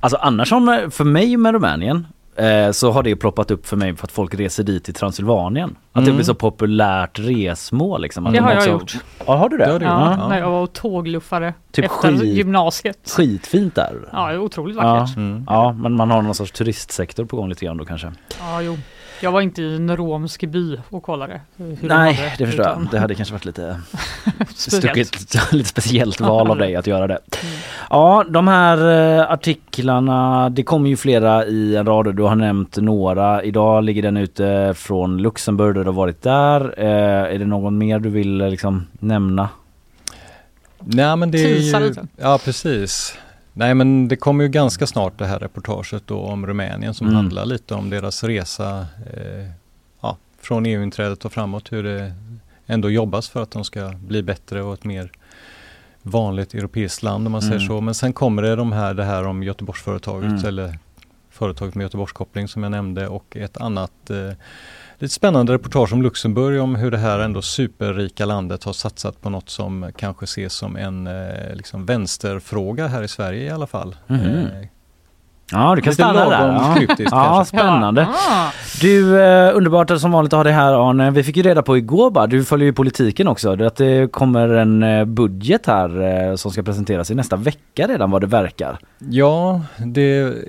S2: Alltså annars som för mig med Rumänien eh, så har det ploppat upp för mig för att folk reser dit till Transylvanien. Att det
S10: Mm.
S2: blir så populärt resmål liksom. Att
S3: Det
S2: de
S3: har jag
S2: också-
S3: gjort.
S2: Ja, har du det?
S10: Det har du gjort,
S3: Ja,
S10: ja.
S3: när jag var och tågluffade
S2: Typ
S3: efter
S2: skit-
S3: gymnasiet.
S2: Skitfint där.
S3: Ja, det otroligt
S2: Ja.
S3: vackert.
S10: Mm.
S2: Ja, men man har någon sorts turistsektor på gång lite grann då kanske.
S3: Ja, jo. Jag var inte i en romsk by och kollade. hur de
S2: Nej,
S3: hade
S2: det förstår jag.
S3: utan-
S2: Det hade kanske varit lite
S3: Speciellt.
S2: stuckigt, lite speciellt val av dig att göra det.
S3: Mm.
S2: Ja, de här eh, artiklarna, det kommer ju flera i en rad. Du har nämnt några. Idag ligger den ute från Luxemburg där du har varit där. Eh, är det någon mer du vill eh, liksom nämna?
S10: Nej men det är ju. Ja precis. Nej men det kommer ju ganska snart det här reportaget då om Rumänien som
S2: Mm.
S10: handlar lite om deras resa eh, ja, från EU-inträdet och framåt. Hur det ändå jobbas för att de ska bli bättre och ett mer vanligt europeiskt land om man säger
S2: Mm.
S10: så. Men sen kommer det de här, det här om Göteborgsföretaget
S2: Mm.
S10: eller företaget med Göteborgskoppling som jag nämnde och ett annat eh, lite spännande reportage om Luxemburg om hur det här ändå superrika landet har satsat på något som kanske ses som en eh, liksom vänsterfråga här i Sverige i alla fall.
S2: Mhm. Ja, du kan
S10: Lite
S2: stanna där. Ja,
S10: kryptiskt
S2: ja spännande.
S3: Ja.
S2: Du, eh, underbart att som vanligt att ha dig här Arne. Vi fick ju reda på igår bara, du följer ju politiken också, det att det kommer en eh, budget här eh, som ska presenteras i nästa vecka redan vad det verkar.
S10: Ja, det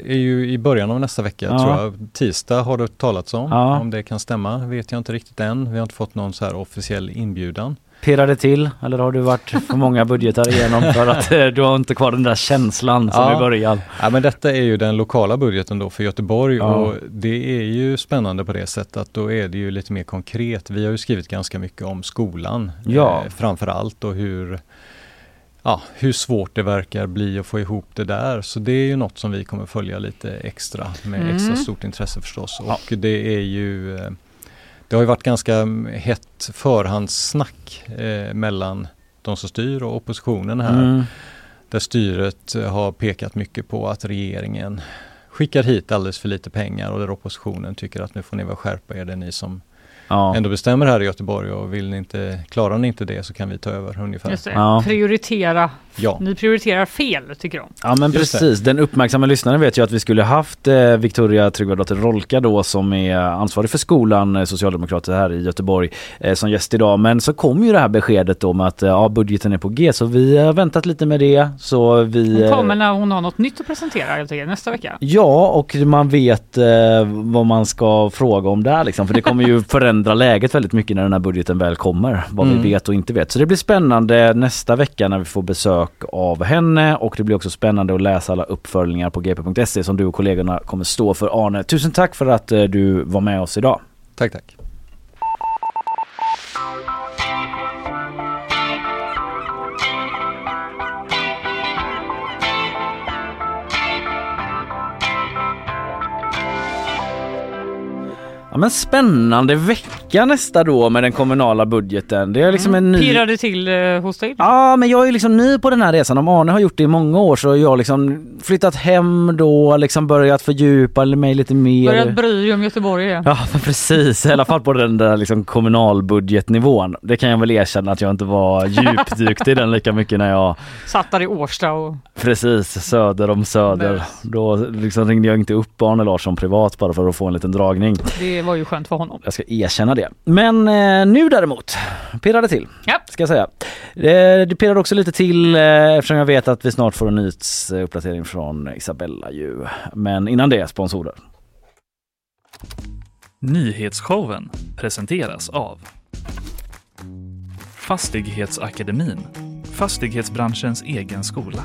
S10: är ju i början av nästa vecka
S2: Ja.
S10: tror jag. Tisdag har det talats om.
S2: Ja.
S10: Om det kan stämma vet jag inte riktigt än. Vi har inte fått någon så här officiell inbjudan.
S2: Pirrar det till eller har du varit för många budgetar igenom för att eh, du har inte kvar den där känslan som
S10: Ja.
S2: i början?
S10: Ja, men detta är ju den lokala budgeten då för Göteborg
S2: Ja.
S10: och det är ju spännande på det sättet att då är det ju lite mer konkret. Vi har ju skrivit ganska mycket om skolan
S2: Ja.
S10: eh, framför allt och hur ja, hur svårt det verkar bli att få ihop det där. Så det är ju något som vi kommer följa lite extra med
S3: Mm.
S10: extra stort intresse förstås. Och det är ju eh, Det har ju varit ganska hett förhandssnack eh, mellan de som styr och oppositionen här.
S2: Mm.
S10: Där styret har pekat mycket på att regeringen skickar hit alldeles för lite pengar och där oppositionen tycker att nu får ni väl skärpa er, det är ni som
S2: Ja.
S10: ändå bestämmer här i Göteborg och vill ni inte, klarar ni inte det så kan vi ta över ungefär.
S3: Just det.
S2: Ja.
S3: Prioritera.
S10: Ja.
S3: Ni prioriterar fel tycker de.
S2: Ja men
S10: Just det.
S2: precis, den uppmärksamma lyssnaren vet ju att vi skulle haft eh, Victoria Tryggvadotter Rolka då som är ansvarig för skolan, eh, socialdemokrater här i Göteborg, eh, som gäst idag. Men så kom ju det här beskedet då med att eh, ja, budgeten är på G så vi har väntat lite med det. Så vi,
S3: Hon
S2: eh,
S3: kommer när hon har något nytt att presentera helt enkelt nästa vecka.
S2: Ja, och man vet eh, vad man ska fråga om där liksom. För det kommer ju förändra läget väldigt mycket när den här budgeten väl kommer. Vad
S10: Mm.
S2: vi vet och inte vet. Så det blir spännande nästa vecka när vi får besök av henne. Och det blir också spännande att läsa alla uppföljningar på gp.se som du och kollegorna kommer stå för. Arne, tusen tack för att eh, du var med oss idag.
S10: Tack, tack.
S2: Ja men spännande vecka nästa då med den kommunala budgeten. Det är liksom en ny...
S3: Pirrade till eh, hos dig?
S2: Ja men jag är liksom ny på den här resan. Om Arne har gjort det i många år så har jag liksom flyttat hem då, liksom börjat fördjupa mig lite mer.
S3: Börjat bry dig om Göteborg igen.
S2: Ja men precis, i alla fall på den där liksom kommunalbudgetnivån. Det kan jag väl erkänna att jag inte var djupdykt i den lika mycket när jag
S3: Satt där i Årsta och
S2: precis söder om söder. Då liksom ringde jag inte upp Arne Larsson privat bara för att få en liten dragning.
S3: det var ju skönt för honom.
S2: Jag ska erkänna det. Men eh, nu däremot pirrade till.
S3: Ja.
S2: Ska jag säga. Eh, det pirrade också lite till eh, eftersom jag vet att vi snart får en nyhetsuppdatering från Isabella ju. Men innan det, sponsorer.
S1: Nyhetsshowen presenteras av Fastighetsakademin, fastighetsbranschens egen skola.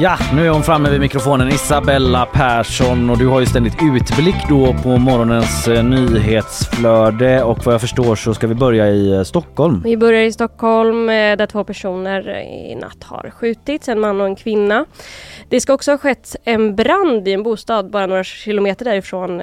S2: Ja, nu är hon framme vid mikrofonen, Isabella Persson och du har ju ständigt utblick då på morgonens eh, nyhetsflöde och vad jag förstår så ska vi börja i eh, Stockholm.
S8: Vi börjar i Stockholm eh, där två personer i natt har skjutits, en man och en kvinna. Det ska också ha skett en brand i en bostad bara några kilometer därifrån.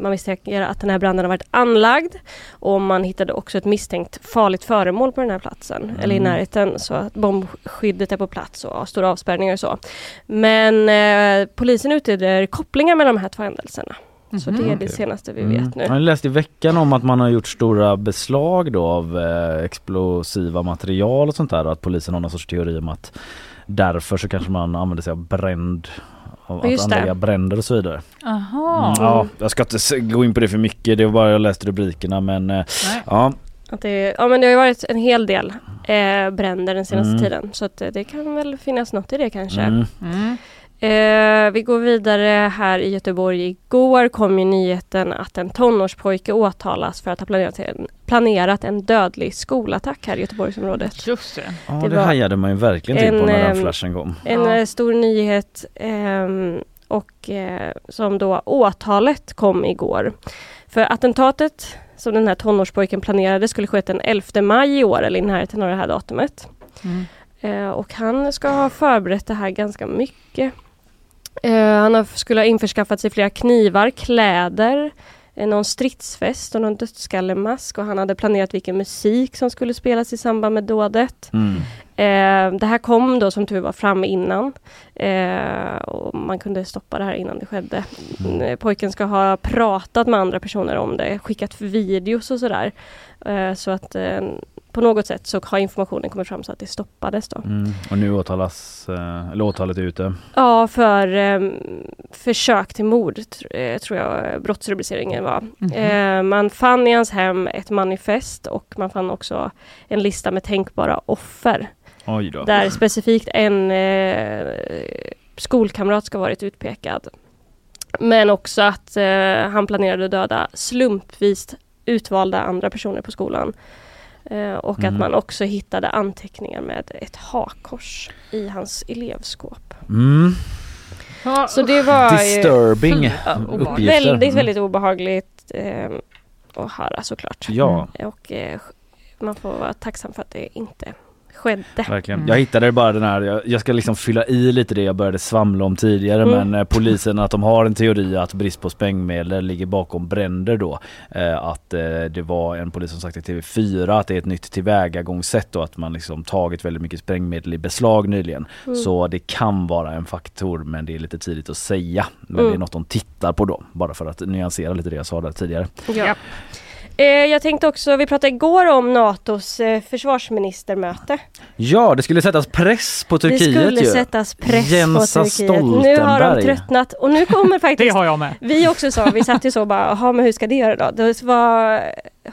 S8: Man misstänker att den här branden har varit anlagd och man hittade också ett misstänkt farligt föremål på den här platsen, eller i närheten, så att bombskyddet är på plats och stora avspärrningar och så. Men eh, polisen utreder kopplingar mellan de här två händelserna. Så det är det
S2: Okej.
S8: senaste vi
S2: Mm.
S8: vet nu.
S2: Jag har läst i veckan om att man har gjort stora beslag då av eh, explosiva material och sånt där och att polisen har någon sorts teori om att därför så kanske man använder sig av bränd av att
S8: Just det.
S2: anlägga bränder och så vidare.
S3: Aha.
S2: Mm, ja, jag ska inte gå in på det för mycket, det var bara jag läste rubrikerna men eh,
S3: Nej.
S2: ja.
S8: Att det, ja men det har ju varit en hel del eh, bränder den senaste
S2: Mm.
S8: tiden så att eh, det kan väl finnas något i det kanske.
S2: Mm.
S3: Mm.
S8: Eh, vi går vidare här i Göteborg. Igår kom ju nyheten att en tonårspojke åtalas för att ha planerat en, planerat en dödlig skolattack här i Göteborgsområdet.
S3: Just det.
S2: Ja
S8: Det
S2: det, hajade man ju verkligen till på när den
S8: ehm,
S2: flashen kom.
S8: En
S3: Ja.
S8: eh, stor nyhet ehm, och eh, som då åtalet kom igår. För attentatet som den här tonårspojken planerade skulle ske den 11 maj i år eller i närheten av det här datumet.
S3: Mm.
S8: Eh, och han ska ha förberett det här ganska mycket. Eh, han skulle ha införskaffat sig flera knivar, kläder, någon stridsfest och någon dödskallemask och han hade planerat vilken musik som skulle spelas i samband med dådet.
S2: Mm.
S8: Eh, det här kom då som tur var fram innan eh, och man kunde stoppa det här innan det skedde.
S2: Mm.
S8: Eh, Pojken ska ha pratat med andra personer om det, skickat videos och sådär. Eh, så att eh, på något sätt så har informationen kommit fram så att det stoppades då.
S2: Mm. Och nu åtalas, eh, eller åtalet är ute.
S8: Ja, för eh, försök till mord eh, tror jag brottsrubriceringen var.
S3: Mhm.
S8: Eh, man fann i hans hem ett manifest och man fann också en lista med tänkbara offer.
S2: Oj då.
S8: Där specifikt en eh, skolkamrat ska ha varit utpekad. Men också att eh, han planerade att döda slumpvis utvalda andra personer på skolan. Eh, och
S2: Mhm.
S8: att man också hittade anteckningar med ett hakkors i hans elevskåp.
S2: Mm.
S8: Så det var ju
S2: Disturbing
S3: obehagligt.
S2: uppgifter.
S8: väldigt,
S2: Mm.
S8: väldigt obehagligt. Eh, att höra såklart.
S2: Ja.
S8: Och eh, man får vara tacksam för att det inte skedde.
S2: Verkligen.
S3: Mm.
S2: Jag hittade bara den här, jag, jag ska liksom fylla i lite det jag började svamla om tidigare
S8: Mm.
S2: men eh, polisen att de har en teori att brist på sprängmedel ligger bakom bränder då. Eh, att eh, det var en polis som sagt till TV4 att det är ett nytt tillvägagångssätt och att man liksom tagit väldigt mycket sprängmedel i beslag nyligen.
S8: Mm.
S2: Så det kan vara en faktor men det är lite tidigt att säga. Men
S8: Mm.
S2: det är något de tittar på då, bara för att nyansera lite det jag sa där tidigare.
S8: Ja. Eh, jag tänkte också, vi pratade igår om NATOs eh, försvarsministermöte.
S2: Ja, det skulle sättas press på Turkiet
S8: det skulle
S2: ju.
S8: sättas press
S2: Jensa
S8: på Turkiet. Nu har de tröttnat och nu kommer
S3: Det
S8: faktiskt
S3: har jag med.
S8: Vi också sa, vi satt ju så bara, jaha men hur ska det göra då? Det var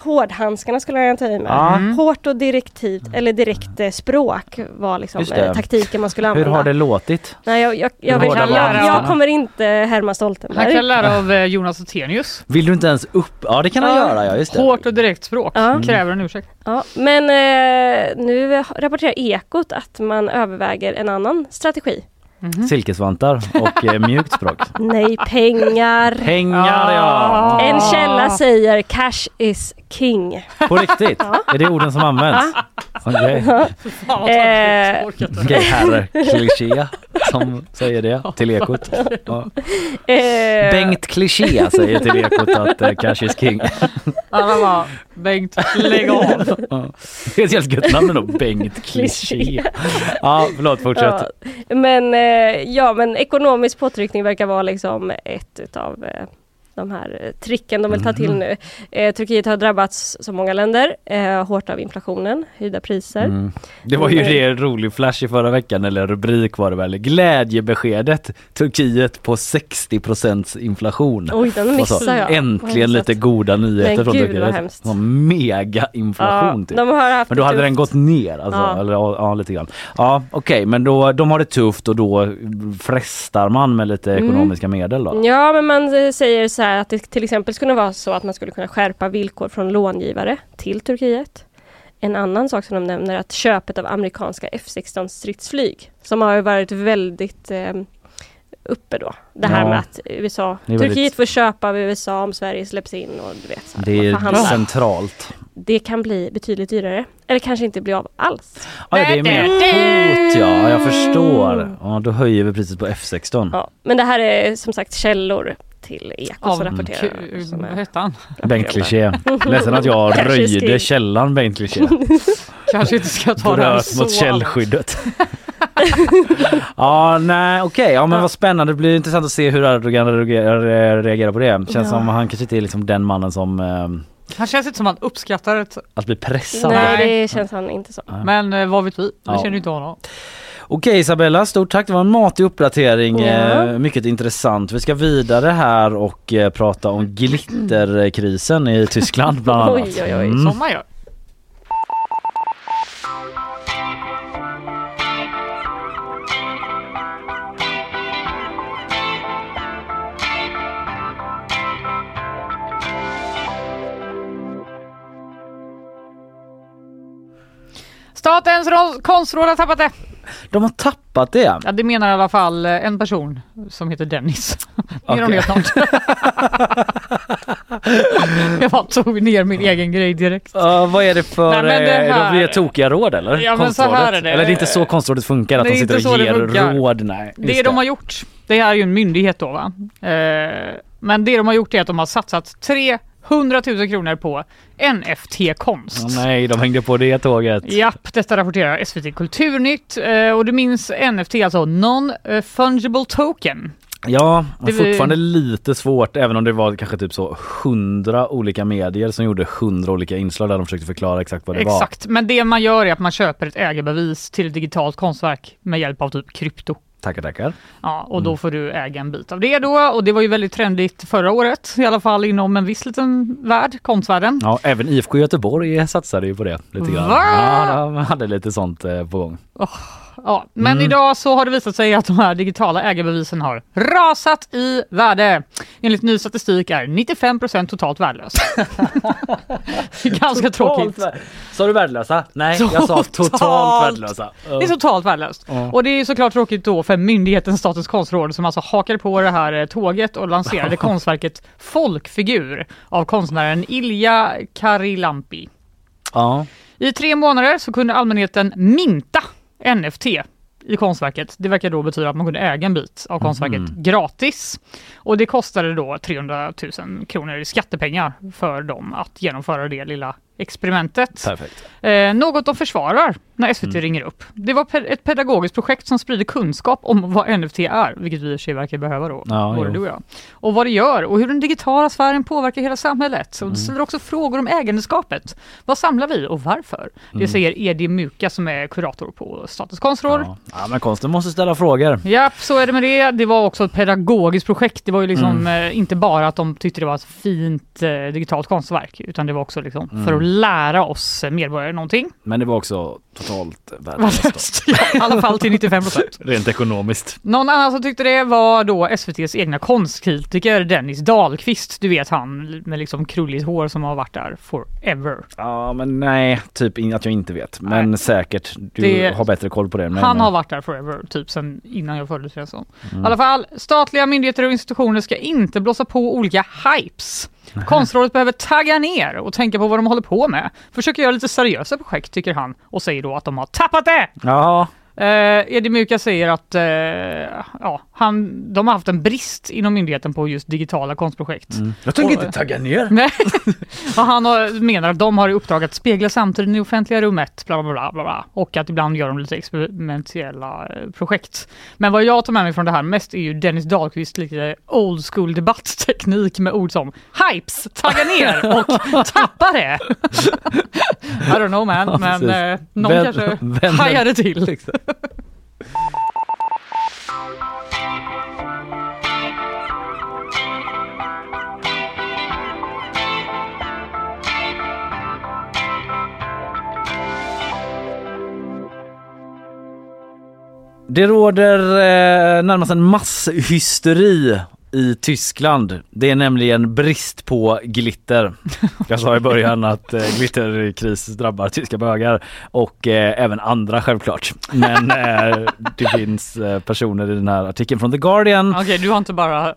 S8: hårdhandskarna skulle jag ta i med.
S2: Ja.
S3: Mm.
S8: Hårt och direktivt, eller direkt eh, språk var liksom eh, taktiken man skulle
S2: Hur
S8: använda.
S2: har det låtit?
S8: Nej, jag, jag, jag,
S2: Hur
S8: vet, jag, jag,
S3: handskarna?
S8: kommer inte härma
S3: Han
S8: Stoltenberg.
S3: kan lära av eh, Jonas Attenius.
S2: Vill du inte ens upp? Ja det kan han
S8: Ja.
S2: göra ja just det.
S3: Hårt och direkt språk.
S8: Ja.
S3: Kräver en ursäkt.
S8: Ja, men eh, nu rapporterar Ekot att man överväger en annan strategi.
S3: Mhm.
S2: Silkesvantar och eh, mjukt språk.
S8: Nej, pengar.
S2: Pengar ja!
S8: En källa säger cash is king.
S2: På riktigt? Är det orden som används? Okej,
S3: inte.
S2: Okej, herre kliché som säger det till Ekot. Ja.
S8: Eh,
S2: Bengt Kliché säger till Ekot att eh, cash is king.
S3: Bengt lägg av.
S2: Det är ett helt gött namn ändå, Bengt Kliché. Ja förlåt, fortsätt.
S8: Ja, men, eh, ja, men ekonomisk påtryckning verkar vara liksom ett utav eh, de här eh, tricken de vill ta till
S2: Mhm.
S8: nu. Eh, Turkiet har drabbats som många länder eh, hårt av inflationen, höjda priser.
S2: Mm. Det var ju det en rolig flash i förra veckan eller rubrik var det väl. Glädjebeskedet Turkiet på 60% inflation.
S8: Oj, den missade jag.
S2: Äntligen lite goda nyheter
S8: Men
S2: från
S8: gud, vad
S2: Turkiet. Sån mega inflation
S8: Ja,
S2: typ.
S8: de har haft
S2: Men då
S8: det
S2: hade
S8: tufft.
S2: den gått ner alltså,
S8: Ja.
S2: eller ja, lite grann. Ja okej men då, de har det tufft och då frestar man med lite
S8: Mm.
S2: ekonomiska medel då.
S8: Ja, men man eh, säger så här att det till exempel skulle vara så att man skulle kunna skärpa villkor från långivare till Turkiet. En annan sak som de nämner är att köpet av amerikanska F16 stridsflyg som har varit väldigt eh, uppe då. Det här
S2: Ja.
S8: med att USA, Turkiet
S2: väldigt-
S8: får köpa av USA om Sverige släpps in och du vet. Så här,
S2: Det är centralt.
S8: det kan bli betydligt dyrare. Eller kanske inte bli av alls.
S2: Ja, det är mer hot ja, jag förstår. Ja, då höjer vi priset på F16.
S8: Ja, men det här är som sagt källor till Eko
S3: Av
S8: som rapporterar. Som
S3: Vad hette han?
S2: Bengt Kliché. Ledsen att jag röjde källan Bengt Kliché.
S3: Kanske inte ska ta det här så
S2: mot källskyddet. ja nej okej, ja men vad spännande. Det blir intressant att se hur Erdogan reagerar, på det. Känns
S8: Ja.
S2: som han kanske inte är liksom den mannen som eh,
S3: Han känns inte som att han uppskattar
S2: att bli pressad.
S8: Nej,
S3: Nej.
S8: det känns han inte så.
S3: Men eh, vad vet vi? Vi
S2: Ja.
S3: känner ju inte honom.
S2: Okej Isabella, stort tack. Det var en matig uppdatering. Eh, mycket intressant. Vi ska vidare här och eh, prata om glitterkrisen i Tyskland bland annat.
S8: Oj, oj, oj.
S2: Mm.
S3: Som man gör. Statens konstråd har tappat det.
S2: De har tappat det.
S3: Ja, det menar i alla fall eh, en person som heter Dennis.
S2: Okej.
S3: det snart. Jag bara tog ner min egen grej direkt.
S2: Uh, vad är det för,
S3: Nej, men det
S2: eh,
S3: här-
S2: de blir tokiga råd eller?
S3: Ja, men så här är det.
S2: Eller det är inte så konstrådet funkar att
S3: Det är
S2: de sitter och
S3: det
S2: ger råd. Nej,
S3: Det de har gjort, det här är ju en myndighet då va. Eh, men det de har gjort är att de har satsat 300 000 kronor på NFT-konst.
S2: Åh, nej, de hängde på det tåget.
S3: Japp, detta rapporterar SVT Kulturnytt eh, och du minns NFT, alltså Non-Fungible Token.
S2: Ja,
S3: Det
S2: fortfarande lite svårt även om det var kanske typ så hundra olika medier som gjorde hundra olika inslag där de försökte förklara exakt vad det var.
S3: Exakt, men det man gör är att man köper ett ägarbevis till ett digitalt konstverk med hjälp av typ krypto.
S2: Tackar, tackar.
S3: Ja, och då
S2: Mm.
S3: får du äga en bit av det då och det var ju väldigt trendigt förra året, i alla fall inom en viss liten värld, konstvärlden.
S2: Ja, även IFK Göteborg satsade ju på det lite grann.
S3: Va?
S2: Ja, de hade lite sånt eh, på gång.
S3: Ja, men
S2: Mm.
S3: idag så har det visat sig att de här digitala ägarbevisen har rasat i värde. Enligt ny statistik är 95% totalt är ganska tråkigt.
S2: vär- Sa du värdelösa? Nej, jag sa totalt värdelösa.
S3: Det är totalt värdelöst.
S2: Ja.
S3: Och det är såklart tråkigt då för myndigheten Statens konstråd som alltså hakade på det här eh, tåget och lanserade konstverket Folkfigur av konstnären Ilja Karilampi.
S2: Ja.
S3: I tre månader så kunde allmänheten minta NFT i konstverket. Det verkar då betyda att man kunde äga en bit av konstverket
S2: Mhm.
S3: gratis. Och det kostade då 300 000 kronor i skattepengar för dem att genomföra det lilla experimentet. Eh, något de försvarar när SVT
S2: Mm.
S3: ringer upp. Det var pe- ett pedagogiskt projekt som sprider kunskap om vad NFT är, vilket vi i och sig verkar behöva då,
S2: Ja,
S3: både du och jag. Och vad det gör och hur den digitala sfären påverkar hela samhället. Och
S2: Mm.
S3: det ställer också frågor om ägandeskapet. Vad samlar vi och varför? Det
S2: Mm.
S3: säger Edi Muka som är kurator på Statens konstråd.
S2: Ja. ja, men konsten måste ställa frågor.
S3: Japp, så är det med det. Det var också ett pedagogiskt projekt. Det var ju liksom
S2: Mm.
S3: eh, inte bara att de tyckte det var ett fint eh, digitalt konstverk, utan det var också liksom
S2: Mm.
S3: för att lära oss medborgare någonting.
S2: Men det var också totalt värdelöst.
S3: I alla fall till 95 procent.
S2: Rent ekonomiskt.
S3: Någon annan som tyckte det var då SVTs egna konstkritiker Dennis Dahlqvist. Du vet han med liksom krulligt hår som har varit där forever.
S2: Ja men nej, typ att jag inte vet. Men säkert, du
S3: Det-
S2: har bättre koll på det mig.
S3: Han
S2: men-
S3: har varit där forever, typ sen innan jag föddes känns det som.
S2: Mm.
S3: I alla fall, statliga myndigheter och institutioner ska inte blåsa på olika hypes. Konstrådet behöver tagga ner och tänka på vad de håller på med. Försöker göra lite seriösa projekt tycker han och säger då att de har tappat det!
S2: Ja,
S3: Eh, Edi Muka säger att eh, ja, han, de har haft en brist inom myndigheten på just digitala konstprojekt.
S2: Mm. Jag tänker inte tagga ner.
S3: Nej. och han har, menar att de har i uppdrag att spegla samtiden i offentliga rummet bla, bla, bla, bla, bla, och att ibland gör de lite experimentella eh, projekt. Men vad jag tar med mig från det här mest är ju Dennis Dahlqvist lite old school debattteknik med ord som hypes, tagga ner och tappa det. I don't know man, men eh, någon
S2: Vän-
S3: kanske
S2: vänner-
S3: hajade till.
S2: Det råder eh, närmast en masshysteri i Tyskland. Det är nämligen brist på glitter. Jag sa i början att eh, glitterkris drabbar tyska bögar och eh, även andra självklart. Men eh, det finns eh, personer i den här artikeln från The Guardian
S3: Okej, du har inte bara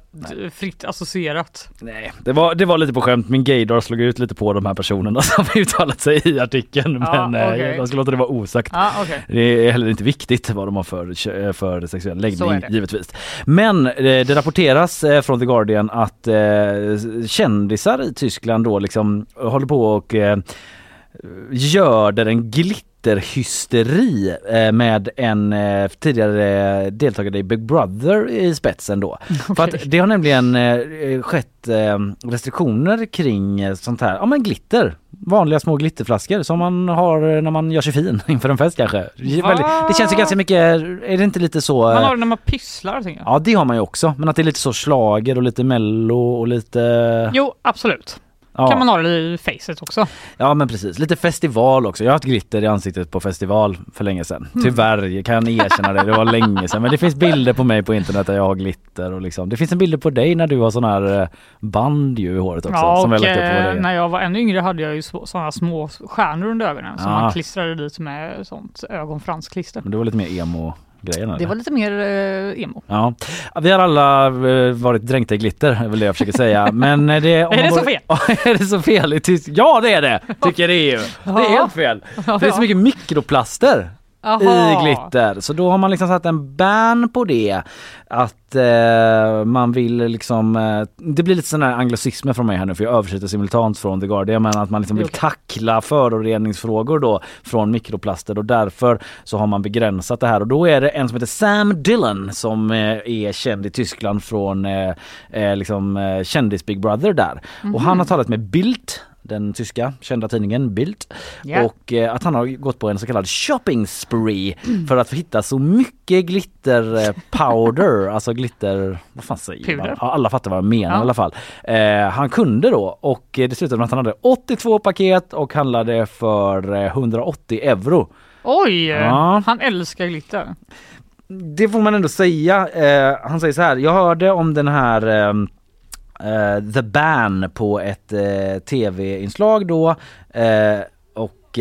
S3: fritt associerat.
S2: Nej, det var, det var lite på skämt. Min gaydar slog ut lite på de här personerna som uttalat sig i artikeln.
S3: Ja,
S2: men eh,
S3: okej.
S2: jag ska låta det vara osagt.
S3: Ja, okej.
S2: Det är heller inte viktigt vad de har för, för sexuell läggning givetvis. Men eh, det rapporteras från The Guardian att eh, kändisar i Tyskland då liksom håller på och eh, göder en glitterhysteri eh, med en eh, tidigare deltagare i Big Brother i spetsen då. För att det har nämligen eh, skett eh, restriktioner kring eh, sånt här, ja men glitter. Vanliga små glitterflaskor som man har när man gör sig fin inför en fest kanske. Väldigt- Det känns ju ganska mycket, är det inte lite så?
S3: Man har det när man pysslar, tänker jag.
S2: Ja det har man ju också, men att det är lite så slager och lite mello och lite...
S3: Jo, absolut.
S2: Ja.
S3: Kan man ha det i facet också.
S2: Ja men precis, lite festival också. Jag har haft glitter i ansiktet på festival för länge sedan.
S3: Mm.
S2: Tyvärr kan jag erkänna det, det var länge sedan. Men det finns bilder på mig på internet där jag har glitter och liksom. Det finns en bild på dig när du har sån här eh, band ju i håret också.
S3: Ja,
S2: som
S3: och
S2: upp på
S3: eh, när jag var ännu yngre hade jag ju sådana små stjärnor under ögonen som
S2: Ah.
S3: man klistrade dit med sånt ögonfransklister.
S2: Men det var lite mer emo grejen
S3: Det var lite mer eh, emo.
S2: Ja, vi har alla eh, varit dränkta i glitter, är väl det jag försöker säga. Men eh, det,
S3: Är det så fel?
S2: är det så fel i tysk? Ja det är det! Tycker ju. Det är helt fel.
S3: Ja,
S2: Det är så mycket mikroplaster
S3: Jaha.
S2: i glitter. Så då har man liksom satt en ban på det. Att eh, man vill liksom, eh, det blir lite sådana här anglicismer från mig här nu för jag översätter simultant från The Guardian men att man liksom vill tackla föroreningsfrågor då från mikroplaster och därför så har man begränsat det här och då är det en som heter Sam Dillon som eh, är känd i Tyskland från eh, eh, liksom eh, kändis Big Brother där. Och han har talat med Bild den tyska kända tidningen Bild
S3: Ja.
S2: och eh, att han har gått på en så kallad shopping spree för att hitta så mycket glitter eh, powder, alltså glitter, vad fan säger man? Ja, alla fattar vad jag menar
S3: Ja.
S2: i alla fall. Eh, han kunde då och eh, det slutade med att han hade 82 paket och handlade för eh, 180 euro.
S3: Oj,
S2: Ja.
S3: han älskar glitter.
S2: Det får man ändå säga. Eh, han säger så här, jag hörde om den här ehm, eh, The Ban på ett eh, tv-inslag då eh, och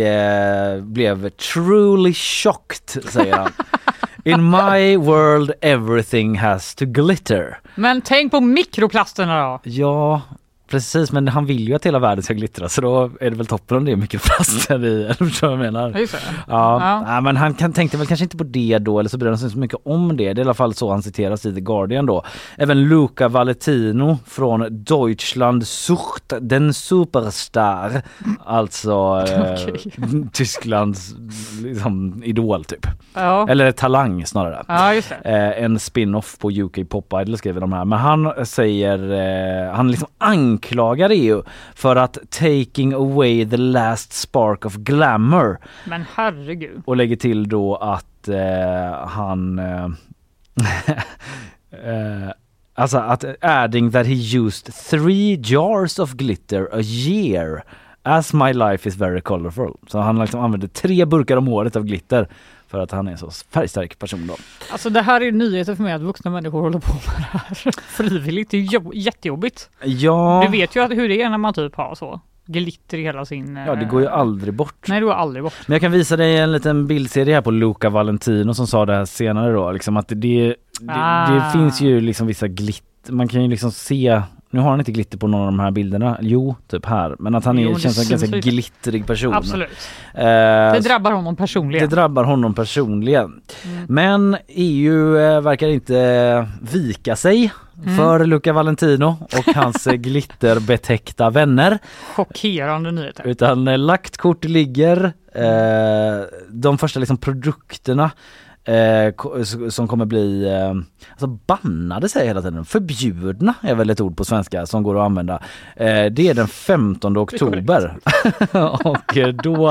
S2: blev truly shocked säger han. In my world everything has to glitter.
S3: Men tänk på mikroplasterna då.
S2: Ja, precis men han vill ju att hela världen ska glittra så då är det väl toppen om det är mycket plaster i, eller förstår jag menar?
S3: Ja.
S2: Ja, men han kan, tänkte väl kanske inte på det då eller så bryr han sig inte så mycket om det. Det är i alla fall så han citeras i The Guardian då. Även Luca Valentino från Deutschland sucht den Superstar. Alltså eh,
S3: Okej.
S2: Tysklands liksom, idol typ.
S3: Ja.
S2: Eller talang snarare. Eh, en spin-off på UK Pop Idol skriver de här. Men han säger, eh, han liksom anklagar EU för att taking away the last spark of glamour
S3: Men herregud.
S2: och lägger till då att eh, han eh, eh, Alltså att adding that he used three jars of glitter a year as my life is very colorful. Så han liksom använder tre burkar om året av glitter för att han är en så färgstark person då.
S3: Alltså det här är nyheter för mig att vuxna människor håller på med det här frivilligt. Det är jobb- jättejobbigt.
S2: Ja,
S3: Du vet ju att hur det är när man typ har så glitter i hela sin...
S2: ja det går ju aldrig bort.
S3: Nej det går aldrig bort.
S2: Men jag kan visa dig en liten bildserie här på Luca Valentino som sa det här senare då. Liksom att det, det, det,
S3: Ah.
S2: det finns ju liksom vissa glitter, man kan ju liksom se nu har han inte glitter på någon av de här bilderna. Jo, typ här. Men att han är,
S3: Jo, det
S2: känns som en ganska
S3: lite.
S2: glittrig person.
S3: Absolut.
S2: Eh,
S3: Det drabbar honom personligen.
S2: det drabbar honom personligen.
S3: Mm.
S2: Men EU eh, verkar inte vika sig
S3: Mm.
S2: för Luca Valentino och hans eh, glitterbetäckta vänner.
S3: Chockerande nyheter.
S2: Utan eh, lagt kort ligger. Eh, de första liksom produkterna eh, som kommer bli eh, alltså bannade säger jag hela tiden. Förbjudna är väl ett ord på svenska som går att använda. Eh, det är den 15 oktober. och eh, då,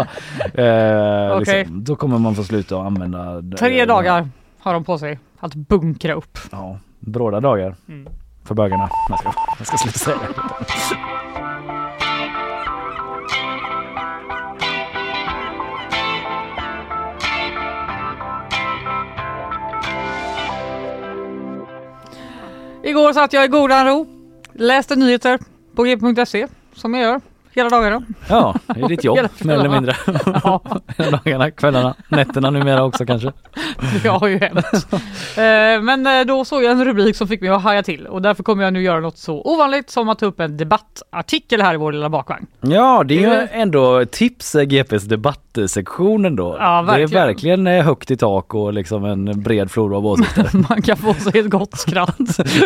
S2: eh,
S3: Okej.
S2: liksom, då kommer man få sluta att använda
S3: Tre dagar har de på sig att bunkra upp.
S2: Ja, bråda dagar
S3: Mm.
S2: för bögarna. Jag ska, jag ska sluta säga det.
S3: Igår satt jag i godan ro, läste nyheter på g.se som jag gör hela dagarna.
S2: Ja, det är ditt jobb
S3: Hela
S2: mer eller mindre.
S3: Ja.
S2: Dagarna, kvällarna, nätterna numera också kanske.
S3: Det har ju hänt. Eh, Men eh, då såg jag en rubrik som fick mig att haja till och därför kommer jag nu göra något så ovanligt som att ta upp en debattartikel här i vår lilla bakvagn.
S2: Ja, det är ju ändå tips eh, GPs debattsektion ändå.
S3: Ja,
S2: Det är
S3: verkligen.
S2: högt i tak och liksom en bred flora av åsikter.
S3: Man kan få sig ett gott skratt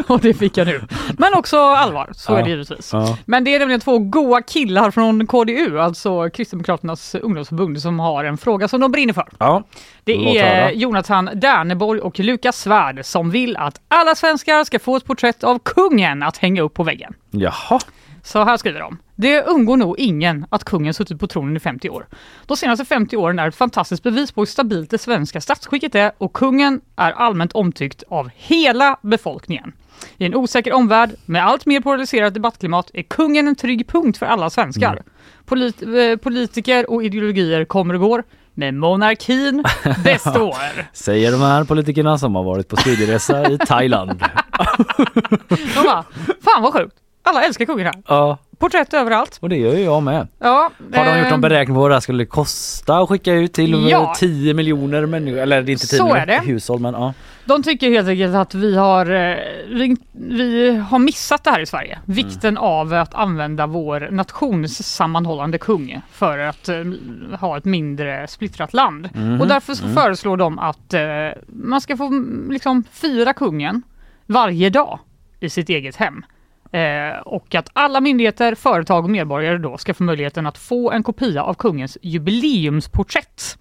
S3: och det fick jag nu. Men också allvar, så
S2: Ja.
S3: är det givetvis.
S2: Ja.
S3: Men det är nämligen två goa killar från KDU, alltså Kristdemokraternas ungdomsförbund, som har en fråga som de brinner för.
S2: Ja,
S3: Det är. Jonathan Derneborg och Lukas Svärd som vill att alla svenskar ska få ett porträtt av kungen att hänga upp på väggen.
S2: jaha.
S3: Så här skriver de. Det undgår nog ingen att kungen suttit på tronen i 50 år. De senaste 50 åren är ett fantastiskt bevis på hur stabilt det svenska statsskicket är och kungen är allmänt omtyckt av hela befolkningen. I en osäker omvärld med allt mer polariserat debattklimat är kungen en trygg punkt för alla svenskar. Polit eh, politiker och ideologier kommer och går, men monarkin består.
S2: Säger de här politikerna som har varit på studieresa i Thailand.
S3: De bara, fan vad sjukt. Alla älskar kungen här.
S2: Ja,
S3: Porträtt överallt.
S2: och det gör ju jag med.
S3: Ja,
S2: Har de gjort någon beräkning på vad det här skulle kosta att skicka ut till
S3: Ja.
S2: 10 miljoner människor? Eller det är inte 10
S3: Så
S2: miljoner
S3: är det.
S2: hushåll men ja.
S3: De tycker helt enkelt att vi har, eh, vi, vi har missat det här i Sverige. Vikten av att använda vår nationssammanhållande kung för att eh, ha ett mindre splittrat land.
S2: Mhm.
S3: Och därför så föreslår de att eh, man ska få mm, liksom fira kungen varje dag i sitt eget hem. Eh, och att alla myndigheter, företag och medborgare då ska få möjligheten att få en kopia av kungens jubileumsporträtt.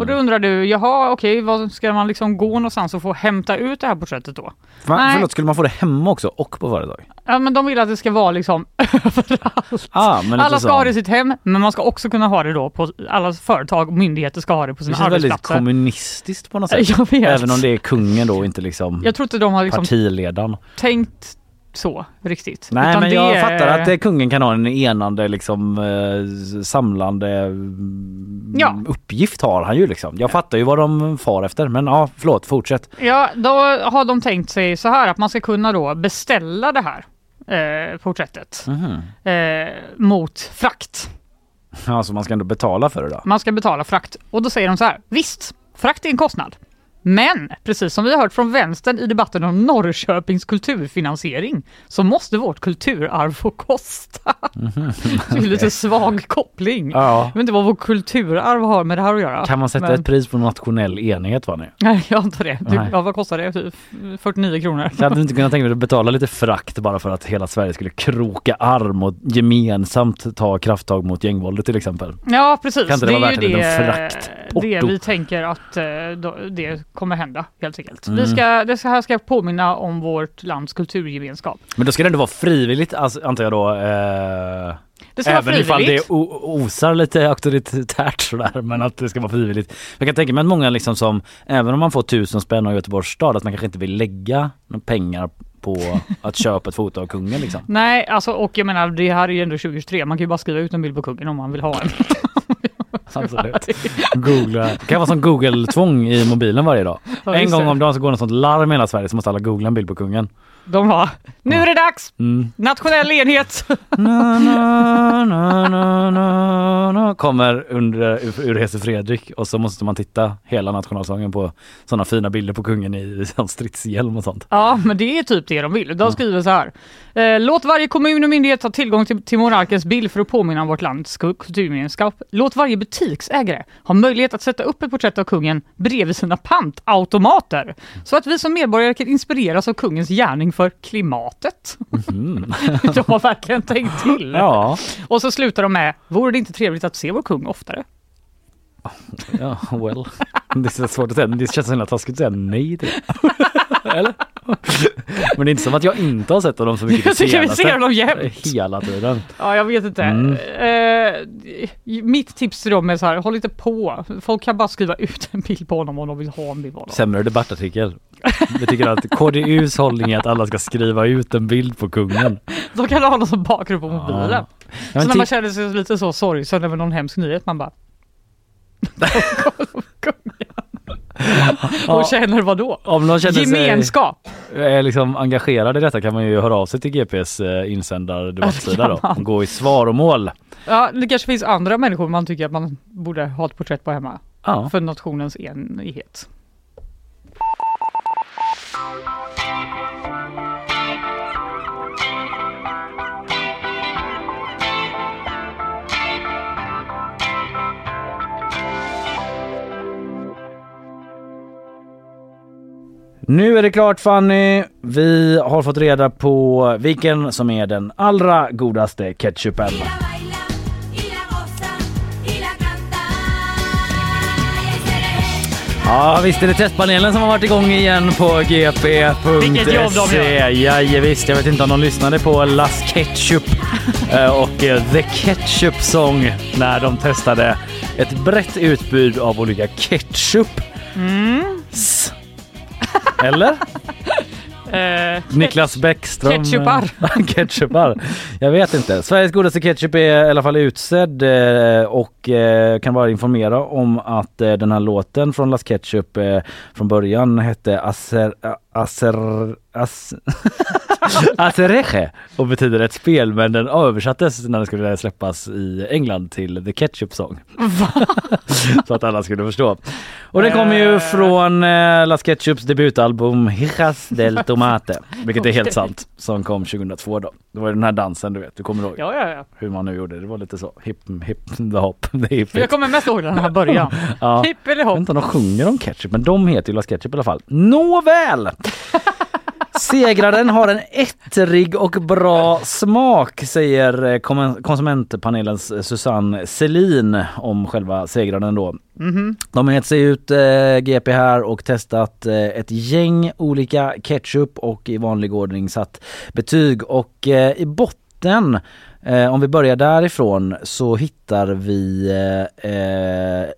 S3: Och då undrar du, jaha okej, vad ska man liksom gå någonstans och få hämta ut det här porträttet då?
S2: Va,
S3: Nej.
S2: förlåt, skulle man få det hemma också och på företag?
S3: Ja men de vill att det ska vara liksom överallt.
S2: Ah,
S3: alla ska
S2: så.
S3: ha det i sitt hem, men man ska också kunna ha det då på alla företag och myndigheter ska ha det på
S2: Det
S3: sina
S2: känns väldigt
S3: arbetsplatser.
S2: kommunistiskt på något sätt.
S3: Jag vet.
S2: Även om det är kungen då, inte liksom
S3: Jag tror inte de har liksom
S2: partiledaren.
S3: tänkt så riktigt.
S2: Nej
S3: Utan
S2: men jag
S3: är-
S2: fattar att kungen kan ha en enande liksom eh, samlande mm,
S3: Ja.
S2: uppgift har han ju liksom. Jag fattar ju vad de far efter men ja förlåt fortsätt.
S3: Ja, då har de tänkt sig så här att man ska kunna då beställa det här eh, porträttet
S2: Mhm.
S3: eh, mot frakt.
S2: Alltså man ska ändå betala för det då.
S3: Man ska betala frakt och då säger de så här. Visst, frakt är en kostnad. Men precis som vi har hört från vänstern i debatten om Norrköpings kulturfinansiering så måste vårt kulturarv få kosta. Det är lite svag koppling.
S2: Ja.
S3: Jag vet inte vad vårt kulturarv har med det här att göra.
S2: Kan man sätta
S3: Men-
S2: ett pris på nationell enighet var ni?
S3: Nej, jag antar det. Typ,
S2: Nej.
S3: ja, vad kostar det? Typ 49 kronor.
S2: Jag hade inte kunnat tänka mig att betala lite frakt bara för att hela Sverige skulle kroka arm och gemensamt ta krafttag mot gängvåldet till exempel.
S3: Ja precis,
S2: Kan inte
S3: det
S2: det vara
S3: är
S2: värt en
S3: det,
S2: fraktporto?
S3: det vi tänker att eh, då, det kommer hända helt enkelt.
S2: Mm.
S3: Vi ska, det här ska påminna om vårt lands kulturgemenskap.
S2: Men då ska det ändå vara frivilligt alltså, antar jag då. Eh,
S3: Det ska vara
S2: även ifall det osar lite auktoritärt sådär men att det ska vara frivilligt. Jag kan tänka mig att många liksom som, även om man får tusen spänn av Göteborgs stad, att man kanske inte vill lägga pengar på att köpa ett foto av kungen liksom.
S3: Nej, alltså och jag menar det här är ju ändå 2023. Man kan ju bara skriva ut en bild på kungen om man vill ha en.
S2: Absolut. Googla. Det kan vara som Google-tvång i mobilen varje dag.
S3: Ja,
S2: en gång om dagen så går något sånt larm i hela Sverige så måste alla googla en bild på kungen.
S3: De har, nu är det dags!
S2: Mm.
S3: Nationell enhet!
S2: Na, na, na, na, na, na. Kommer under, ur Hese Fredrik och så måste man titta hela nationalsången på sådana fina bilder på kungen i sån stridshjälm och sånt.
S3: Ja, men det är typ det de vill. De skriver så här. Eh, låt varje kommun och myndighet ha tillgång till, till monarkens bild för att påminna om vårt lands ku- kulturgemenskap. Låt varje butiksägare ha möjlighet att sätta upp ett porträtt av kungen bredvid sina pantautomater. Så att vi som medborgare kan inspireras av kungens gärning för klimatet. de har verkligen tänkt till.
S2: Ja,
S3: Och så slutar de med, vore det inte trevligt att se vår kung oftare?
S2: Ja well. Det är svårt att säga, det känns så himla taskigt att säga nej till det. Eller? Men det är inte som att jag inte har sett honom så mycket
S3: Jag
S2: det
S3: tycker vi
S2: senaste.
S3: ser dem jämt.
S2: Hela tiden.
S3: Ja, jag vet inte.
S2: Mm.
S3: Eh, mitt tips till dem är så här, håll inte på. Folk kan bara skriva ut en bild på honom om de vill ha en bild på honom.
S2: Sämre debattartikel. Vi tycker att KDUs hållning är att alla ska skriva ut en bild på kungen.
S3: De kan ha honom som bakgrund på mobilen.
S2: Ja,
S3: så när man
S2: ti-
S3: känner sig lite så sorgsen över någon hemsk nyhet, man bara... Och känner vad då?
S2: Om någon känner sig
S3: Gemenskap!
S2: är liksom engagerad i detta kan man ju höra av sig till GPs eh, insändardebattsida då och gå i svaromål.
S3: Ja, det kanske finns andra människor man tycker att man borde ha ett porträtt på hemma.
S2: Ja.
S3: För nationens enighet.
S2: Nu är det klart Fanny. Vi har fått reda på vilken som är den allra godaste ketchupen. Ja visst är det testpanelen som har varit igång igen på gp.se.
S3: Vilket jobb de gör.
S2: Ja, visst, jag vet inte om de lyssnade på Las Ketchup eh, och eh, The Ketchup Song när de testade ett brett utbud av olika ketchup.
S3: Mm.
S2: Eller?
S3: Eh,
S2: Niklas Bäckström.
S3: Ketchupar.
S2: Ketchupar. Jag vet inte. Sveriges godaste ketchup är i alla fall utsedd eh, och eh, kan bara informera om att eh, den här låten från Las Ketchup eh, från början hette Acer... Acer... As, Acereche och betyder ett spel men den översattes när den skulle släppas i England till The Ketchup Song. Så att alla skulle förstå. Och den kommer ju från eh, Las Ketchups debutalbum Hijas del Tomate, vilket är helt sant, som kom 2002 då. Det var ju den här dansen du vet, du kommer ihåg
S3: ja, ja, ja.
S2: hur man nu gjorde det. Var lite så hip hip the hop, the hip
S3: Jag kommer mest ihåg den här början.
S2: Ja.
S3: Hipp eller
S2: Jag vet
S3: hopp.
S2: inte om de sjunger om ketchup, men de heter ju Las Ketchup i alla fall. Nåväl! Segraren har en ettrig och bra smak säger eh, konsumentpanelens eh, Susanne Selin om själva segraren då.
S3: Mhm.
S2: De har gett sig ut eh, GP här och testat eh, ett gäng olika ketchup och i vanlig ordning satt betyg och eh, i botten eh, om vi börjar därifrån så hittar vi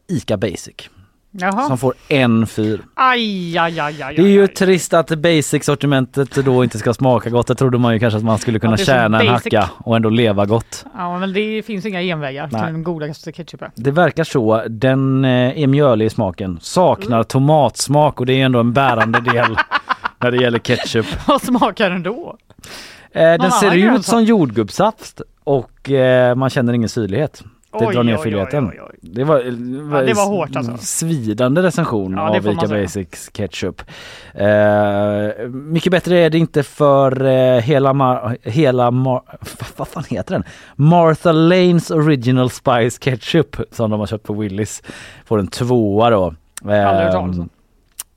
S2: ICA Basic.
S3: Jaha.
S2: som får en fyr.
S3: Aj, aj, aj, aj,
S2: Det är ju trist att basic-sortimentet då inte ska smaka gott. Det trodde man ju kanske att man skulle kunna
S3: Ja,
S2: tjäna en
S3: basic.
S2: hacka och ändå leva gott.
S3: Ja, men det finns inga genvägar till
S2: Nej.
S3: den godaste ketchupen.
S2: Det verkar så. Den eh, är mjölig i smaken, saknar
S3: Mm.
S2: tomatsmak och det är ändå en bärande del när det gäller ketchup.
S3: Vad smakar den då?
S2: Eh, den ser ut som jordgubbssaft och eh, man känner ingen syrlighet. Det
S3: Oj,
S2: drar ner
S3: oj, oj.
S2: Det var,
S3: Ja, det var hårt alltså.
S2: Svidande recension
S3: Ja,
S2: av Ica. Basics ketchup. Eh, mycket bättre är det inte för eh, hela, mar- hela mar- vad fan heter den? Martha Lanes Original Spice Ketchup som de har köpt på Willys. Får en tvåa då. Eh.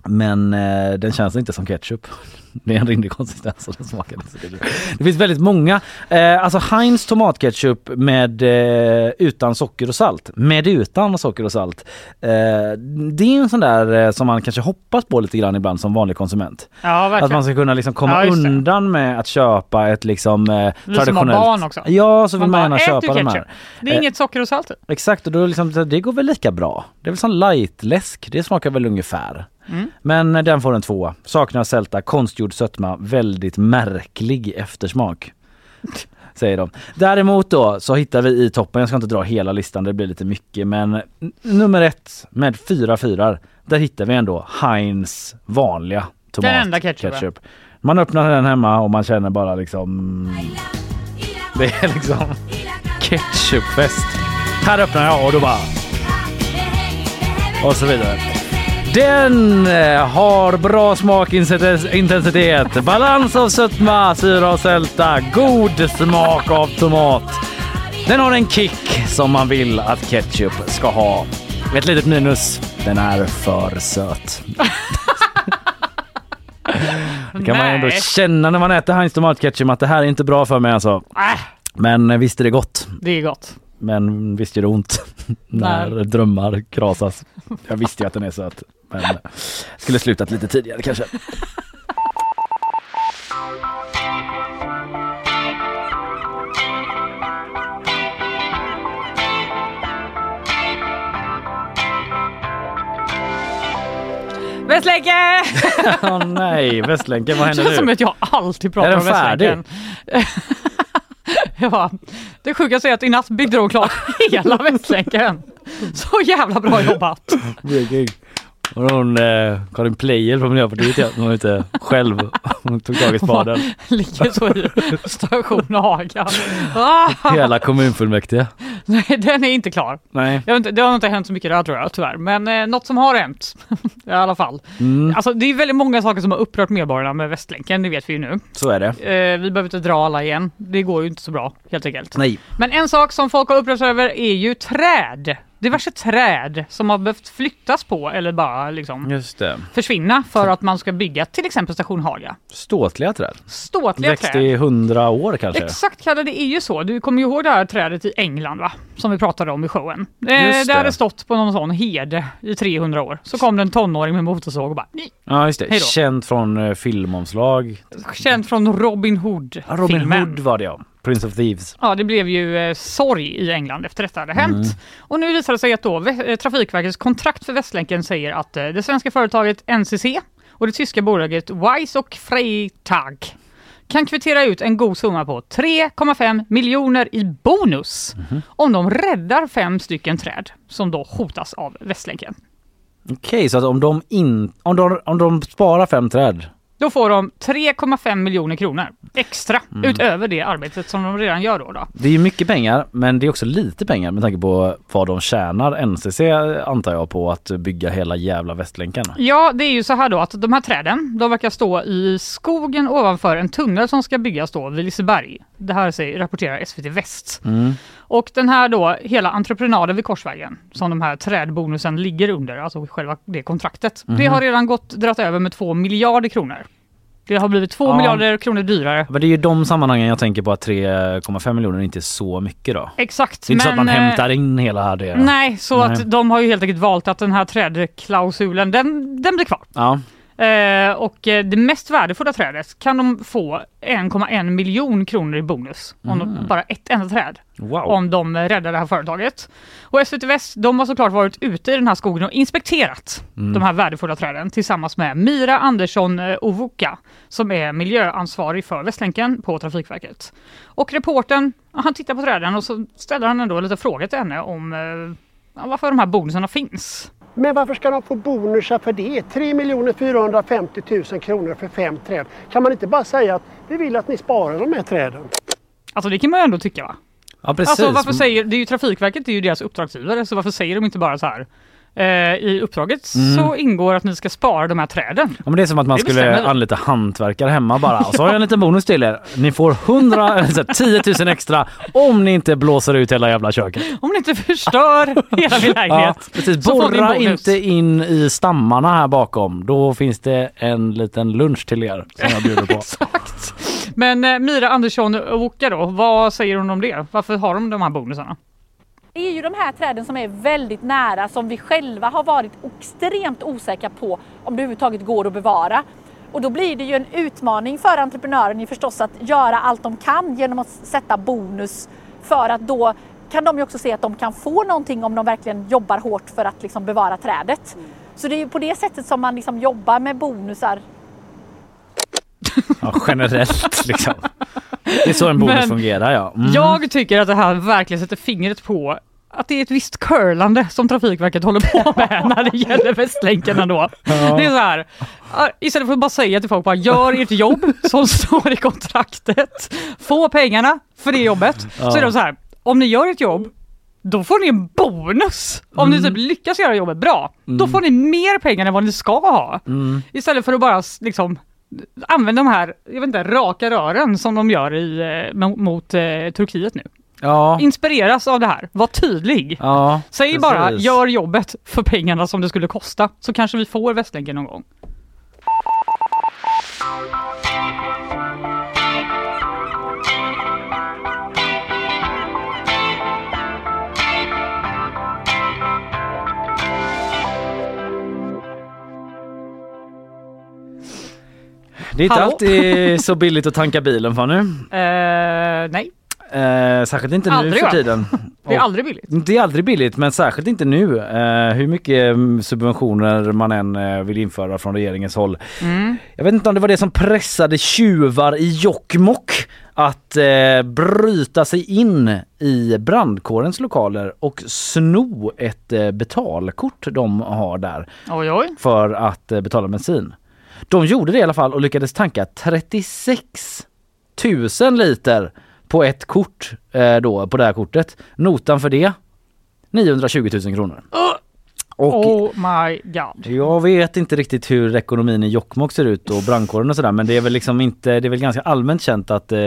S2: Men eh, den känns inte som ketchup. Det är en rimlig konsistens och den smakar inte som ketchup. Det finns väldigt många. Eh, alltså Heinz tomatketchup med eh, utan socker och salt. Med utan socker och salt. Eh, det är en sån där eh, som man kanske hoppas på lite grann ibland som vanlig konsument.
S3: Ja.
S2: Att man ska kunna liksom komma
S3: Ja,
S2: undan med att köpa ett liksom eh,
S3: Lite som
S2: traditionellt.
S3: barn också.
S2: Ja, så vill man,
S3: bara,
S2: gärna
S3: "Ät
S2: köpa de här.
S3: ketchup?" Det är
S2: Eh,
S3: inget socker och salt.
S2: Exakt och då liksom, det går väl lika bra. Det är väl som light-läsk, det smakar väl ungefär.
S3: Mm.
S2: Men den får en tvåa. Saknar sälta, konstgjord sötma, väldigt märklig eftersmak. Säger de. Däremot då så hittar vi i toppen, jag ska inte dra hela listan, det blir lite mycket, men nummer ett med fyra fyrar, där hittar vi ändå Heinz vanliga tomat
S3: Den enda ketchupen.
S2: Man öppnar den hemma och man känner bara liksom... Det är liksom ketchupfest. Här öppnar jag och då bara... Och så vidare. Den eh, har bra smakintensitet, balans av sötma, syra och sälta, god smak av tomat. Den har en kick som man vill att ketchup ska ha. Ett litet minus, den är för söt. Det kan man ändå känna när man äter Heinz tomatketchup att det här är inte bra för mig alltså.
S3: Äh,
S2: Men eh, visst är det gott.
S3: det är gott.
S2: Men visst gör det ont när
S3: Nej.
S2: drömmar krasas. Jag visste ju att den är söt. Men skulle slutat lite tidigare kanske.
S3: Västlänken!
S2: Åh nej, Västlänken, vad
S3: Det
S2: händer
S3: känns som
S2: nu?
S3: att jag alltid pratar
S2: Är den
S3: om Västlänken. ja, det sjukaste är att i natt byggde de klart hela Västlänken. Så jävla bra jobbat!
S2: Och hon, eh, Karin Pleijel från Miljöpartiet, ja, hon var inte själv. Hon tog tag i spaden.
S3: Ligger så i station Haga. Ah,
S2: Hela kommunfullmäktige.
S3: nej, den är inte klar.
S2: Nej.
S3: Inte, det har inte hänt så mycket där tror jag tyvärr. Men eh, något som har hänt i alla fall.
S2: Mm,
S3: Alltså det är väldigt många saker som har upprört medborgarna med Västlänken, det vet vi ju nu.
S2: så är det.
S3: Eh, vi behöver inte dra alla igen. Det går ju inte så bra helt enkelt.
S2: Nej.
S3: Men en sak som folk har upprörts över är ju träd. Diverse träd som har behövt flyttas på eller bara liksom
S2: Just det.
S3: försvinna för att man ska bygga till exempel station Haga.
S2: Ståtliga träd.
S3: Ståtliga
S2: Växt
S3: träd.
S2: i hundra år kanske.
S3: Exakt Kalle, det är ju så. Du kommer ju ihåg det här trädet i England va? Som vi pratade om i showen. Eh, det
S2: det.
S3: hade stått på någon sån hede i 300 år. Så kom det en tonåring med motorsåg och bara nej.
S2: Ja just det.
S3: då.
S2: Känt från eh, filmomslag.
S3: Känd från Robin Hood
S2: Ja, Robin. Hood var det ja. Prince of Thieves.
S3: Ja, det blev ju eh, sorg i England efter detta hade hänt. Och nu visar det sig att då, Vä- eh, Trafikverkets kontrakt för Västlänken säger att eh, det svenska företaget NCC och det tyska bolaget Weiss och Freitag kan kvittera ut en god summa på 3,5 miljoner i bonus om de räddar fem stycken träd som då hotas av Västlänken.
S2: Okej, så att om de, in, om, de, om de sparar fem träd.
S3: Då får de 3,5 miljoner kronor extra utöver det arbetet som de redan gör då. då.
S2: Det är ju mycket pengar men det är också lite pengar med tanke på vad de tjänar NCC antar jag på att bygga hela jävla Västlänken.
S3: Ja, det är ju så här då att de här träden, de verkar stå i skogen ovanför en tunnel som ska byggas då vid Liseberg. Det här säger, rapporterar SVT Väst.
S2: Mm.
S3: Och den här då, hela entreprenaden vid Korsvägen, som de här trädbonusen ligger under, alltså själva det kontraktet. Det
S2: Mhm.
S3: har redan gått, dratt över med 2 miljarder kronor. Det har blivit 2
S2: Ja.
S3: miljarder kronor dyrare.
S2: Men det är ju de sammanhangen jag tänker på att 3,5 miljoner inte är så mycket då.
S3: Exakt.
S2: Det är inte så att man
S3: eh,
S2: hämtar in hela det.
S3: Nej, så
S2: Nej.
S3: att de har ju helt enkelt valt att den här trädklausulen, den, den blir kvar.
S2: Ja,
S3: Eh, och eh, det mest värdefulla trädet kan de få 1,1 miljon kronor i bonus om de,
S2: Mm.
S3: bara ett enda träd.
S2: Wow.
S3: Om de räddar det här företaget. Och SVT Väst de har såklart varit ute i den här skogen och inspekterat
S2: Mm.
S3: de här värdefulla träden tillsammans med Mira Andersson eh, Ovuka som är miljöansvarig för Västlänken på Trafikverket. Och reporten, han tittar på träden och så ställer han ändå lite frågor till henne om eh, varför de här bonusarna finns.
S11: Men varför ska de få bonusar för det? 3 450 000 kronor för fem träd. Kan man inte bara säga att vi vill att ni sparar de här träden?
S3: Alltså det kan man ju ändå tycka va?
S2: Ja precis.
S3: Alltså varför säger, det är ju Trafikverket, det är ju deras uppdragsgivare, så varför säger de inte bara så här? Eh, I uppdraget
S2: Mm.
S3: så ingår att ni ska spara de här träden.
S2: Ja, men det är som att man
S3: Det
S2: skulle
S3: bestämmer
S2: anlita hantverkare hemma bara. Och så har jag en liten bonus till er. Ni får 100, eller så här, 10 000 extra om ni inte blåser ut hela jävla köket.
S3: Om ni inte förstör hela min
S2: Ja,
S3: lägenhet.
S2: precis.
S3: ni en
S2: Borra inte in i stammarna här bakom. Då finns det en liten lunch till er som jag bjuder på.
S3: Exakt. Men eh, Mira Andersson Woka då, vad säger hon om det? Varför har de de här bonusarna?
S12: Det är ju de här träden som är väldigt nära som vi själva har varit extremt osäkra på om det överhuvudtaget går att bevara. Och då blir det ju en utmaning för entreprenören i förstås att göra allt de kan genom att sätta bonus för att då kan de ju också se att de kan få någonting om de verkligen jobbar hårt för att liksom bevara trädet. Så det är ju på det sättet som man liksom jobbar med bonusar
S2: Ja, generellt liksom. Det är så en bonus
S3: Men
S2: fungerar ja. Mm.
S3: Jag tycker att det här verkligen sätter fingret på att det är ett visst curlande som Trafikverket håller på med när det gäller Västlänken ändå.
S2: Ja.
S3: Det är så här, istället för att bara säga till folk bara gör ert jobb som står i kontraktet, få pengarna för det jobbet. Så
S2: Ja.
S3: är de så här, om ni gör ert jobb då får ni en bonus. Om ni typ lyckas göra jobbet bra, då
S2: Mm.
S3: får ni mer pengar än vad ni ska ha.
S2: Mm.
S3: Istället för att bara liksom använda de här, jag vet inte, raka rören som de gör i, eh, mo- mot eh, Turkiet nu.
S2: Ja.
S3: Inspireras av det här, var tydlig.
S2: Ja,
S3: Säg
S2: precis.
S3: bara, gör jobbet för pengarna som det skulle kosta, så kanske vi får Västlänken någon gång.
S2: Det är inte
S3: Hallå?
S2: alltid så billigt att tanka bilen Fanny.
S3: Eh, nej,
S2: Eh, särskilt inte nu
S3: Aldrig,
S2: för
S3: va?
S2: tiden.
S3: det är
S2: Och-
S3: aldrig billigt.
S2: Det är aldrig billigt men särskilt inte nu. Eh, hur mycket mm, subventioner man än eh, vill införa från regeringens håll.
S3: Mm.
S2: Jag vet inte om det var det som pressade tjuvar i Jokkmokk att eh, bryta sig in i brandkårens lokaler och sno ett eh, betalkort de har där
S3: Oj, oj.
S2: för att eh, betala bensin. De gjorde det i alla fall och lyckades tanka 36 000 liter på ett kort eh, då, på det här kortet. Notan för det 920 000 kronor. Och
S3: Oh my god.
S2: jag vet inte riktigt hur ekonomin i Jokkmokk ser ut och brandkåren och sådär men det är väl liksom inte, det är väl ganska allmänt känt att eh,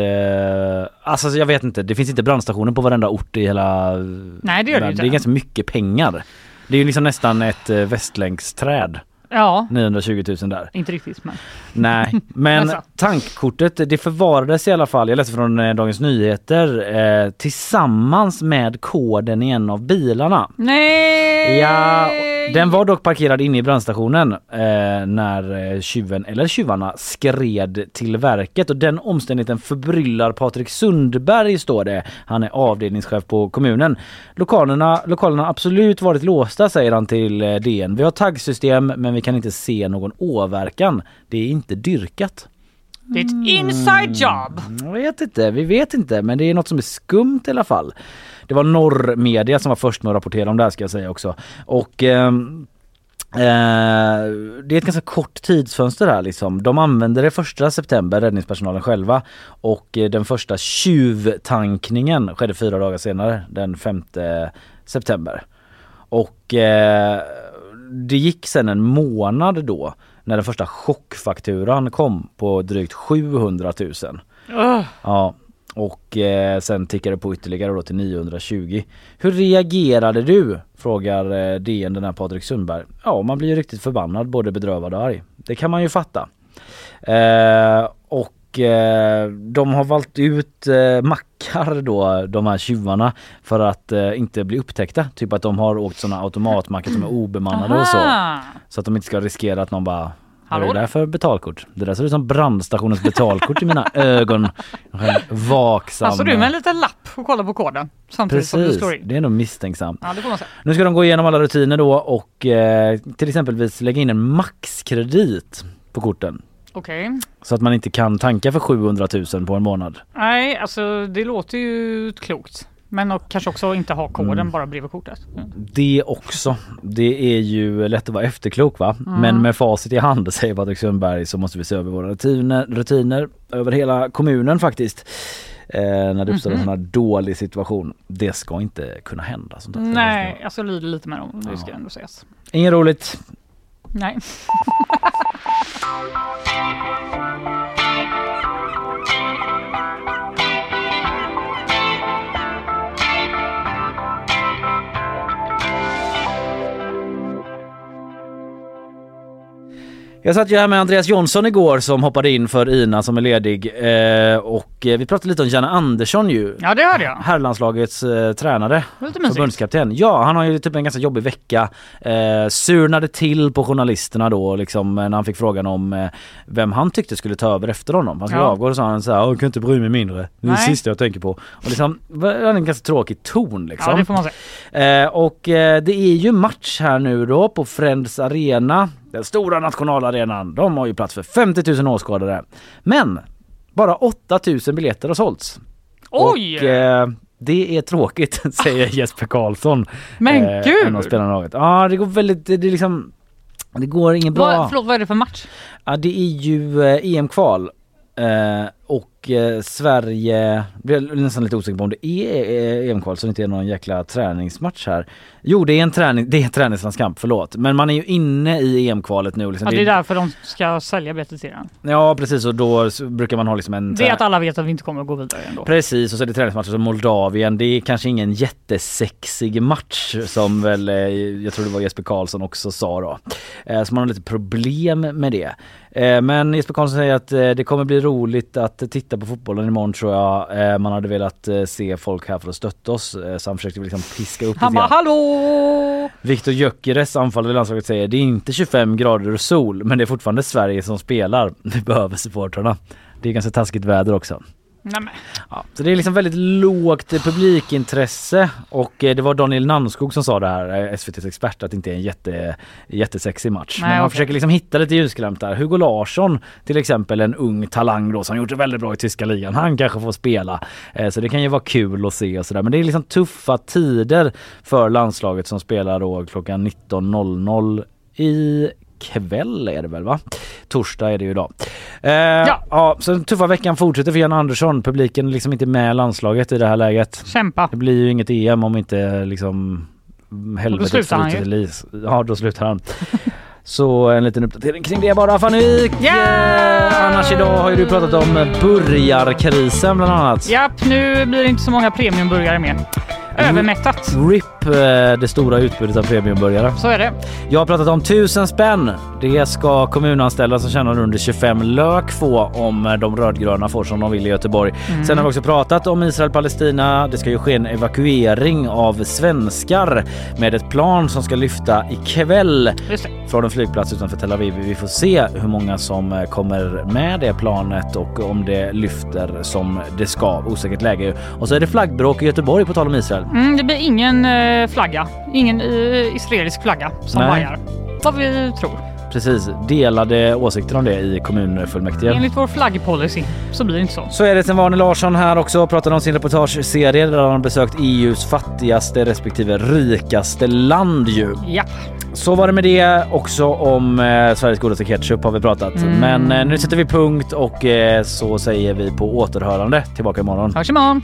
S2: alltså jag vet inte, det finns inte brandstationer på varenda ort i hela
S3: Nej, det gör det ju
S2: Det är
S3: inte.
S2: ganska mycket pengar. Det är ju liksom nästan ett eh, västlänksträd.
S3: Ja,
S2: 920 000 där.
S3: inte riktigt men.
S2: Nej, men tankkortet det förvarades i alla fall, jag läste från eh, Dagens Nyheter, eh, tillsammans med koden i en av bilarna.
S3: Nej!
S2: Ja, den var dock parkerad inne i brandstationen eh, när eh, tjuven, eller tjuvarna, skred till verket och den omständigheten förbryllar Patrik Sundberg står det. Han är avdelningschef på kommunen. Lokalerna, lokalerna har absolut varit låsta säger han till eh, DN. Vi har taggsystem men vi kan inte se någon åverkan. Det är inte dyrkat.
S3: Det är ett inside job!
S2: Jag vet inte, vi vet inte men det är något som är skumt i alla fall. Det var Norrmedia som var först med att rapportera om det här ska jag säga också. Och ehm, eh, det är ett ganska kort tidsfönster här liksom. De använde det första september, räddningspersonalen själva. Och eh, den första tjuvtankningen skedde fyra dagar senare, den 5 september. Och eh, det gick sen en månad då när den första chockfakturan kom på drygt 700 000.
S3: Ugh.
S2: Ja, och eh, sen tickade det på ytterligare då till 920. Hur reagerade du? Frågar eh, DN den här Patrik Sundberg. Ja, man blir ju riktigt förbannad, både bedrövad och arg. Det kan man ju fatta. Eh, och eh, de har valt ut eh, mackar då, de här tjuvarna, för att eh, inte bli upptäckta. Typ att de har åkt såna automatmackar som är obemannade och så.
S3: Aha.
S2: Så att de inte ska riskera att någon bara Vad är det där för betalkort? Det där ser ut som brandstationens betalkort i mina ögon. Vaksam.
S3: Alltså du med en liten lapp och kollar på koden samtidigt som du
S2: Precis,
S3: slår in.
S2: det är nog misstänksamt.
S3: Ja.
S2: Nu ska de gå igenom alla rutiner då och eh, till exempelvis lägga in en maxkredit på korten.
S3: Okej.
S2: Så att man inte kan tanka för 700 000 på en månad.
S3: Nej alltså det låter ju klokt. Men och kanske också inte ha koden
S2: Mm.
S3: bara bredvid kortet. Mm.
S2: Det också. Det är ju lätt att vara efterklok va?
S3: Mm.
S2: Men med facit i hand säger Patrik Sundberg så måste vi se över våra rutiner, rutiner över hela kommunen faktiskt. Eh, när det uppstår en
S3: Mhm.
S2: sån här dålig situation. Det ska inte kunna hända. Sånt.
S3: Nej, alltså jag lider lite med dem. Det ska ändå sägas.
S2: Inget roligt.
S3: Nej.
S2: Música Jag satt ju här med Andreas Jonsson igår som hoppade in för Ina som är ledig eh, och eh, vi pratade lite om Janne Andersson ju.
S3: Ja det hörde jag.
S2: Herrlandslagets eh, tränare,
S3: Lite mysigt.
S2: förbundskapten. Ja, han har ju typ en ganska jobbig vecka. Eh, surnade till på journalisterna då liksom eh, när han fick frågan om eh, vem han tyckte skulle ta över efter honom. Han skulle
S3: Ja.
S2: avgå och sa han så här, "Åh, jag kan inte bry mig mindre. Det är det sista jag tänker på. Och liksom, det var en ganska tråkig ton liksom.
S3: Ja det får man säga.
S2: Eh, och det är ju match här nu då på Friends Arena. Den stora nationalarenan. De har ju plats för 50 000 åskådare. Men bara 8 000 biljetter har sålts.
S3: Oj!
S2: Och eh, det är tråkigt säger Jesper Karlsson.
S3: Men
S2: eh,
S3: gud!
S2: En av spelarna i laget. Ja det går väldigt, det är liksom det går inget bra.
S3: Vad, förlåt vad är det för match?
S2: Ja det är ju eh, EM-kval. Eh, och eh, Sverige, blir nästan lite osäker på om det är eh, EM-kval så det inte är någon jäkla träningsmatch här. Jo det är en träning, det är en träningslandskamp, förlåt. Men man är ju inne i EM-kvalet nu. Liksom.
S3: Ja, det är därför de ska sälja biljetter till den.
S2: Ja precis och då brukar man ha liksom en
S3: Det är att alla vet att vi inte kommer att gå vidare ändå.
S2: Precis och så är det träningsmatcher som Moldavien. Det är kanske ingen jättesexig match som väl, eh, jag tror det var Jesper Karlsson också sa då. Så man har lite problem med det. Eh, Men Jesper Karlsson säger att eh, det kommer bli roligt att titta på fotbollen imorgon tror jag. Eh, Man hade velat se folk här för att stötta oss så han försökte liksom piska upp grann.
S3: hallå!
S2: Viktor Gyökeres anfallare i landslaget säger det är inte 25 grader och sol men det är fortfarande Sverige som spelar. Vi behöver supportrarna. Det är ganska taskigt väder också.
S3: Nej.
S2: Ja, så det är liksom väldigt lågt publikintresse och eh, det var Daniel Nannskog som sa det här, eh, SVTs expert, att det inte är en jätte, jättesexig match.
S3: Nej,
S2: Men man
S3: okej.
S2: försöker liksom hitta lite ljusglimtar. Hugo Larsson till exempel, en ung talang då som gjort det väldigt bra i tyska ligan. Han kanske får spela. Eh, Så det kan ju vara kul att se och sådär. Men det är liksom tuffa tider för landslaget som spelar då klockan 19.00 i kväll är det väl va? Torsdag är det ju idag. Eh, ja. ja, så den tuffa veckan fortsätter för Jan Andersson. Publiken är liksom inte med landslaget i det här läget.
S3: Kämpa.
S2: Det blir ju inget EM om inte liksom helvetet
S3: slutar han ju.
S2: Ja, då slutar han. Så en liten uppdatering kring det bara. Fanny!
S3: Yeah!
S2: Annars idag har ju du pratat om burgarkrisen bland annat.
S3: Japp, nu blir det inte så många premiumburgare mer. Övermättat.
S2: RIP, det stora utbudet av premiumburgare.
S3: Så är det.
S2: Jag har pratat om tusen spänn. Det ska kommunanställda som tjänar under 25 lök få om de rödgröna får som de vill i Göteborg.
S3: Mm.
S2: Sen har vi också pratat om Israel-Palestina. Det ska ju ske en evakuering av svenskar med ett plan som ska lyfta ikväll från en flygplats utanför Tel Aviv. Vi får se hur många som eh, kommer med det planet och om det lyfter som det ska. Osäkert läge. Och så är det flaggbråk i Göteborg på tal om Israel.
S3: Mm, det blir ingen eh, flagga. Ingen eh, israelisk flagga som
S2: Nej.
S3: vajar. Vad vi tror.
S2: Precis, delade åsikter om det i kommunfullmäktige.
S3: Enligt vår flaggpolicy så blir det inte så.
S2: Så är det sen Arne Larsson här också pratade om sin reportageserie där han har besökt EUs fattigaste respektive rikaste land ju.
S3: Ja.
S2: Så var det med det. Också om eh, Sveriges godaste ketchup har vi pratat.
S3: Mm.
S2: Men eh, nu sätter vi punkt och eh, så säger vi på återhörande tillbaka imorgon.
S3: Hörs imorgon.